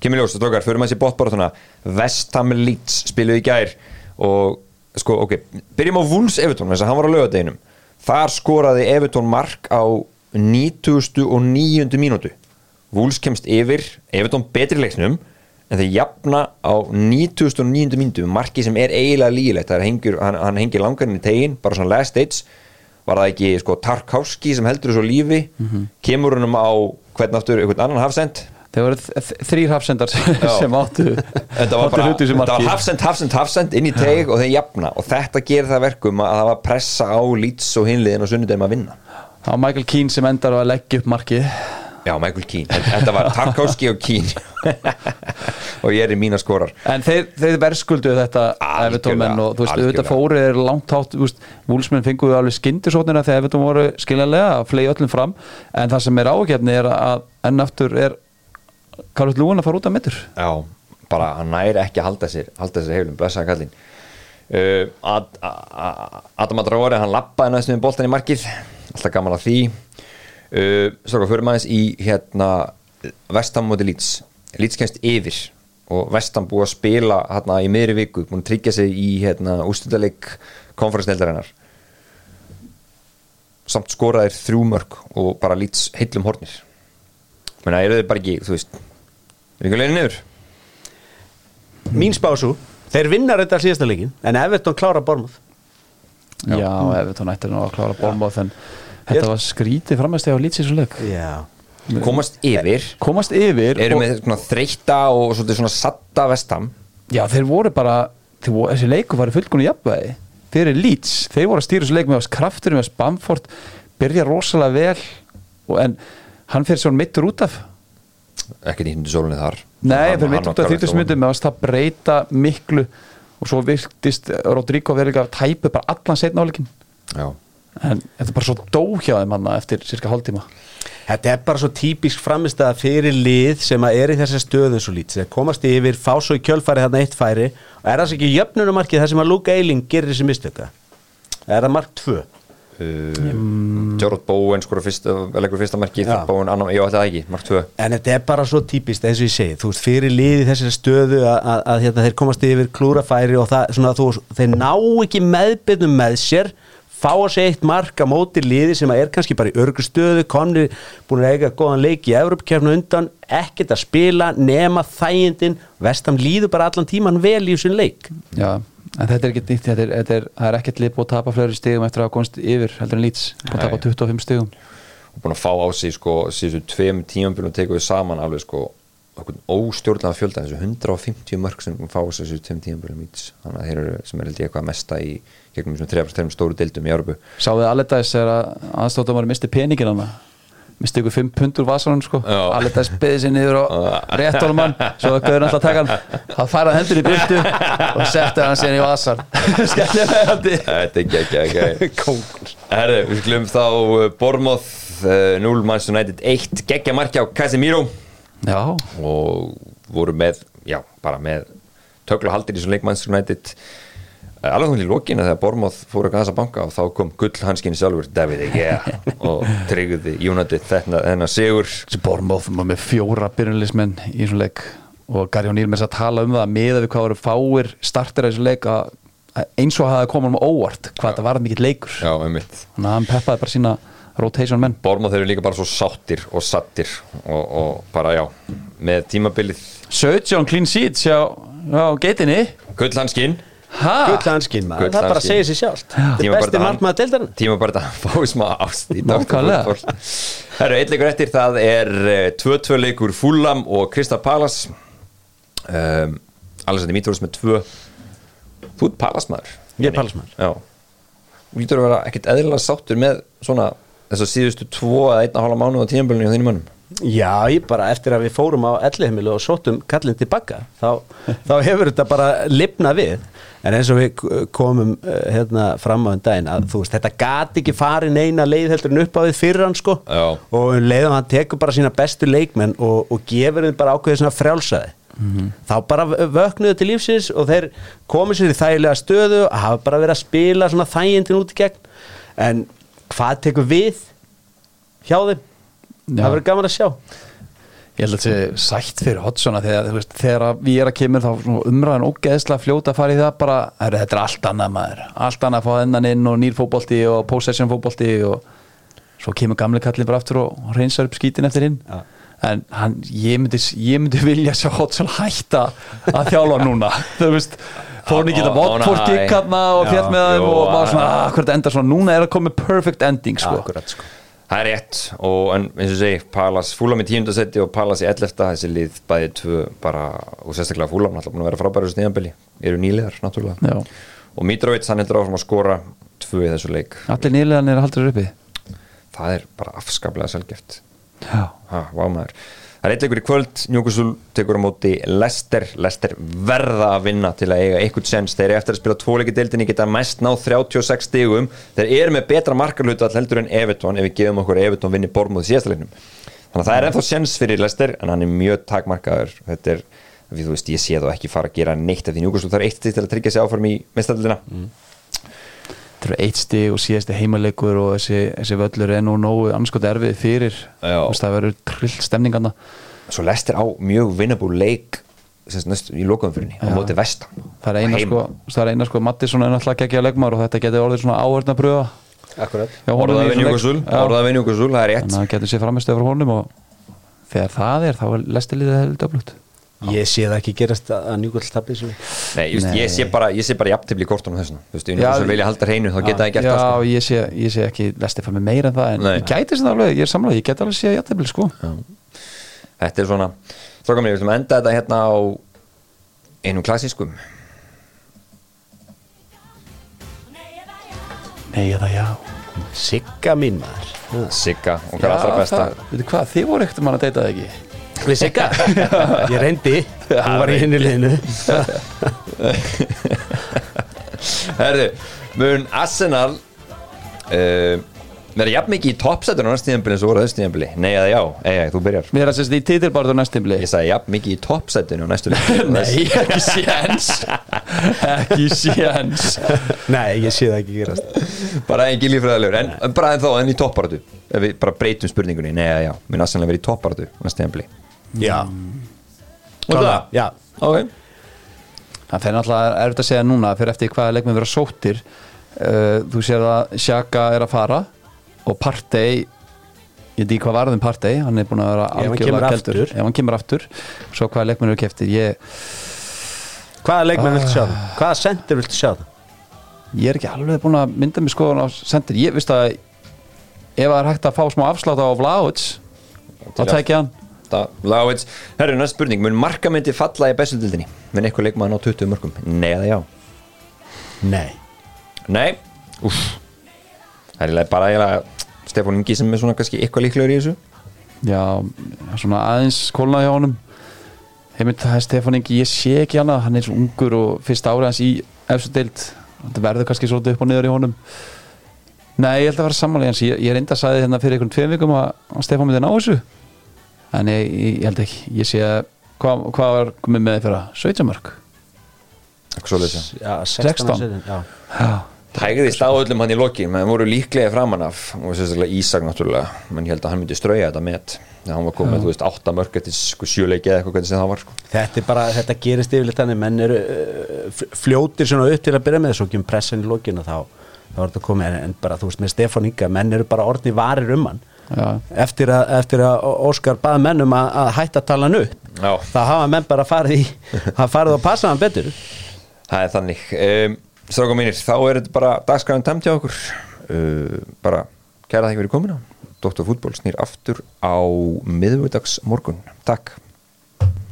kemur ljós, strókar, förum að þessi bóttbárátuna West Ham Leeds spiluðu í gær og sko, ok, byrjum á Wolves Everton, þess að hann var á laugadeginum þar skoraði Everton mark á 90. og 9. mínútu. Wolves kemst yfir Everton betri leiknum en þeir jafna á 90. og 9. mínútu marki sem er eiginlega lígilegt hengur, hann, hann hengir langarinn í tegin bara svona last stage var það ekki sko Tarkovski sem heldur þessu lífi? Kemur húnum á hvern aftur, einhvern annan hafsend? Þeir voru þ- þrír hafsendar sem áttu þetta var áttu bara, marki. hafsend, hafsend, hafsend inn í teg og þeir jafna. Og þetta gerir það verkum að það var pressa á Leeds og hinliðin og sunnudegum að vinna. Það var Michael Keane sem endar að leggja upp markið já, Michael Keane, þetta var Tarkovski og Keane. Og ég er í mína skorar. En þeir, þeir verðskulduðu þetta Evertónmenn og þú veist, auðvitað fórið er langt hátt, þú veist, Vúlsmenn fenguðu alveg skyndisóknina þegar Evertóm voru skiljanlega að flegi öllum fram, en það sem er ágefni er að enn aftur er Karlut Lúin að fara út af mittur Já, bara hann næri ekki að halda sér halda sér heilum, blessaði kallinn uh, Adam Adróri hann lappaði næstum boltan í markið. Alltaf gaman að því uh, Stráka, fyrir maður í hérna Vestam móti Leeds. Leeds kemst yfir og Vestam búið að spila hérna í miðri viku búin að tryggja sig í hérna ústundaleik konferensneldarinnar samt skoraðir þrjú mörg og bara Leeds heillum hornir. Menna, eru þið bara ekki, þú veist er ekki leiðin niður? mín spásu þeir vinna reynda síðasta leikin en Everton klára Bormuth Já, ef þú nættir nú að klára bólmáð en þetta var skrítið framæsti á lýtsins og leik. Já. Komast yfir. Komast yfir eru og, með svona þreytta og svona satta vestam já, þeir voru bara þeir voru, þessi leiku var fullkonu jafnvægi fyrir Leeds, þeir voru að stýra þessu leik með oss kraftur með Bamford, byrja rosalega vel og, en hann fyrir svona mittur út af. Ekki nýttundu sólunni þar. Nei, Hann- fyrir hann mitt út af þýttus Gareth myndum með að það breyta miklu og svo virktist Rodrigo verið ekki að tæpu bara allan setna áleikin. Já. En þetta er bara svo dó hjá þeim hann eftir cirka hálftíma. Þetta er bara svo típisk framistæða fyrir lið sem að er í þessar stöðu svo lít þeir komast yfir, fá svo í kjölfæri þarna eitt færi. Og er það svo ekki jöfnunumarkið þar sem að Luke Eiling gerir þessi mistöka er það mark 2 Uh, Gerard Bowen skora fyrsta, leggur fyrsta marki Já. Bowen. Annan, ég ætla það ekki, mark 2 en þetta er bara svo típist eins og ég segi. Þú veist fyrir lið í þessari stöðu að, að, að hérna, þeir komast yfir klúrafæri og það, svona, þú, fá að segja eitt mark á móti liði sem að er kannski bara í örgu stöðu konni búin að eiga góðan leik í Evropakefnu undan, ekkert að spila nema þægindin, vestam líður bara allan tíman vel í þessum leik. Já, en þetta er ekki nýtt þetta er, þetta er, það er ekkert lið búið að tapa fleiri stigum eftir að hafa komst yfir heldur en Leeds búið að tapa Nei. 25 stigum. Og búin að fá á sig sko síðustu tveim tímambjörnum tekuðu saman alveg sko óstjórnlega fjölda þessu 150 mörg sem fá á sig þessu tveim tímambjörnum þannig að þeir eru sem er held ég eitthvað mesta í gegnum þessum þeirrum stóru deildum í Európu Sáðu þið Alledæs er að aðstofdómari misti peningin hana misti ykkur 5 pundur vasanum sko. Já. Alledæs beði sér niður og réttólmann svo það gauður alltaf að taka hann. Það færði hendur í byrtu og setti hann sér í vasan skellja með Þetta er ekki ekki ekki Herðu, við skulum þá uh, Bormoth uh, 0 Manchester United 1 geggja markja á Casemiro. Já, og voru með, já, bara með tökla haldir í þessum leik Manchester United alveg hún í lokina þegar Bormoth fór að gasa banka og þá kom gullhanskinn sjálfur David Egea og tryggði United þetta þennan sigur. Bormóð með fjóra byrjunleismenn í þessum leik og með þess að tala um það meða við hvað voru fáir startir að þessu leik að að eins og hafa komað um óvart hvað þetta var mikill leikur. Já, einmitt. Þannig að hann peppaði bara sína rotation menn. Bormoth eru líka bara svo sáttir og sattir og, og bara já með tímabilið. 17 clean sheets hjá, hjá geitinni. Gullhanskinn ha? Gullhanskinn maður, það bara segir sér sjálft. Þetta er besti markmaður deildarinn tíma bara að fá smá ást í doktorfútból Það eru eitt leikur eftir, það er eh, 2-2 leikur Fulham og Krista Palace. Um, Alessandri Mítrós með 2 Þú ert Palace maður Ég er Palace maður. Já. Þú lítur að vera ekkert eðlilega sáttur með svona þess að síðustu 2 eða 1,5 mánuð á tíðanbölunni á þínum mönnum Já, ég bara eftir að við fórum á ellihemilu og sóttum kallin tilbaka þá, þá hefur þetta bara lifna við. En eins og við komum uh, hérna fram á en daginn að þú veist, þetta gat ekki farið neina leið heldur en upp á við fyrir hann sko. Já. og um leiðum hann tekur bara sína bestu leikmenn og, og gefur þeim bara ákveðið svona frjálsaði þá bara vöknuðu til lífsins og þeir komið sér í þægilega stöðu að hafa bara verið að spila svona þægindin út í gegn. En hvað tekur við hjá þeim. Það verður gaman að sjá. Ég held að þetta sé sætt fyrir Hodgsona þegar, veist, þegar við erum að kemur þá umræðan ógeðslega fljóta að fara í það bara, er, þetta er allt annað maður. Allt annað að fá ennan inn og nýr fótbolti og possession fótbolti og svo kemur gamli kallin bara aftur og, og reynsar upp skítin eftir hinn. Já. en hann, ég myndi, ég myndi vilja sjá Hodgson hætta að þjálfa núna. Þú veist fór hann ekki Á- þetta á- Watford á- gikk hann og fjall með jú, og maður svona, ah, hvað þetta endar svona? Núna er að koma perfect ending sko. Akkurat, sko. Það er rétt og en, eins og segi Palace Fulham í tíundasetti og Palace í 11. þessi lið bæði tvö bara og sérstaklega Fulham náttúrulega búin að vera frábæri þessu tíðanbili eru nýliðar náttúrulega Já. og Mitrovic hann heldur áfram að skora tvö í þessu leik allir nýlegan er að halda þér uppi það er bara afskaplega selgeft Já. vámaður það er eitt leikur í kvöld, Newcastle tekur á móti Leicester, Leicester verða að vinna til að eiga eitthvað sens, þeir eru eftir að spila tvoleiki deildinni geta mest náð 36 stigum. Þeir eru með betra markarluta heldur en Everton ef við gefum okkur Everton vinni síðasta leiknum. Þannig að það er ennþá sens fyrir Leicester en hann er mjög takmarkaður. Þetta er, við þú veist, ég sé þá ekki fara að gera neitt af því Newcastle þarf eitt til að tryggja sig áfram í mistallina þetta eru eitt stig og síðasti heimaleikur og þessi, þessi völlur er nú nógu annarskot erfið fyrir. Það verður trillt stemningarna svo Leicester á mjög vinnabú leik næst, í lokaumfyrinni á móti vestam það er eina sko, það er eina sko Mattisson er náttúrulega að leikmar og þetta getur orðið svona áhörna pröfa. Akkurat. Orðað Newcastle, það er rétt. Þannig að það getur sér framistöð frá honum og þegar það er þá er lestilíðið hefði döflut Ég sé það ekki gerast að tapir þessu Nei, just, Nei. ég sé bara, ég sé bara jafntefli í kortunum þessum Þú Já, Newcastle vilja halda hreinu þá geta það gert Já, það sko. ég sé, ég sé ekki lestið fyrir mig meira en það en Nei. ég gæti þetta alveg, ég er samlega, ég gæti alveg sé jættefli sko. Þetta er svona Stráka mér, við að enda þetta hérna á einum klassískum. Nei, eða já. Sigga mín maður. Sigga, okkar allra besta. það, veitu hvað, þið voru ekkert mann að deyta það ekki Við Sigga? Ég reyndi. Hún var í hinni liðinu. Herðu, mun Arsenal uh, vera jafn mikið í toppsætun á næst tíðanbili eins og voru þessu tíðanbili Nei eða já, ei, þú byrjar. Mér er að sérst í titilbarðu næstimli Ég sagði jafn mikið í toppsætun á næstu leik Nei, ekki séns. Ekki séns. Nei, ég sé það ekki gerast. Bara engin lífræðilegur, en, bara en þá en í topparatu Ef við bara breytum spurningunni, nei eða já. Mun Arsenal vera í topparatu á næst tíðanbili Já. Og það? Já. Ok. Það fyrir náttúrulega erfitt að segja núna fyrir eftir hvaða leikmenn vera sóttir. Uh, Þú sér að Sjaka er að fara og Partey ég veit ekki hvað varðum Partey hann er búin að vera hann algjörlega aftur. ef hann kemur aftur. Svo hvaða leikmenn eru keftir ég, Hvaða leikmenn viltu sjá? Það? Hvaða sendir viltu sjá? Það? ég er ekki alveg búin að mynda mig skoðan á sendir. Ég veist að ef það er hægt að fá smá afslátt á Vlauts þá Til að- hann Láits, herru, næst spurning. Mun markamyndi falla í bestu dildinni? Mun eitthvað leikmaður ná 20 mörgum? Nei eða já? Nei. Nei, úff. Það er eiginlega bara eiginlega Stefán Ingi sem er svona kannski eitthvað líklegur í þessu. Já, svona aðeins kólnað hjá honum. Heimilt það er Stefán Ingi, ég sé ekki annað. Hann er svo ungur og fyrst árið hans í efstu deild, þetta verður kannski svolítið upp og niður í honum. Nei, ég held að vera samanlega ég, ég reynda að sagði hérna fyrir einhvern tveim vikum að Stefán myndi ná þessu en ég, ég, held ekki, ég sé að hvað, hvað var komið með þeirra 17 mörg já. Já, 16. 16 Já já, Hægðist á öllum hann í lokin menn voru líklega framan af og sérstaklega Ísak náttúrulega menn ég held að hann myndi strauja þetta met þegar hann var komið, þú veist, átta mörg eftir sko sjöleiki eða eitthvað hvernig sem það var sko. Þetta er bara, þetta gerist yfirleitt þannig menn eru f- fljótir svona upp til að byrja með svo kemur pressin í lokinu þá þá er þetta komið, en, bara þú veist með Stefán Inga menn eru bara orðni varir um hann já, eftir að, eftir að Óskar bað mennum að, að hætta að tala hann upp Já. þá hafa menn bara farið í hafa farið að passa hann betur. Það er þannig. Um, Stráka mínir, þá er þetta bara dagskræðan tæmt hjá okkur. Uh, bara kæra það ekki verið komina Dr. Fútból snýr aftur á miðvödags morgun Takk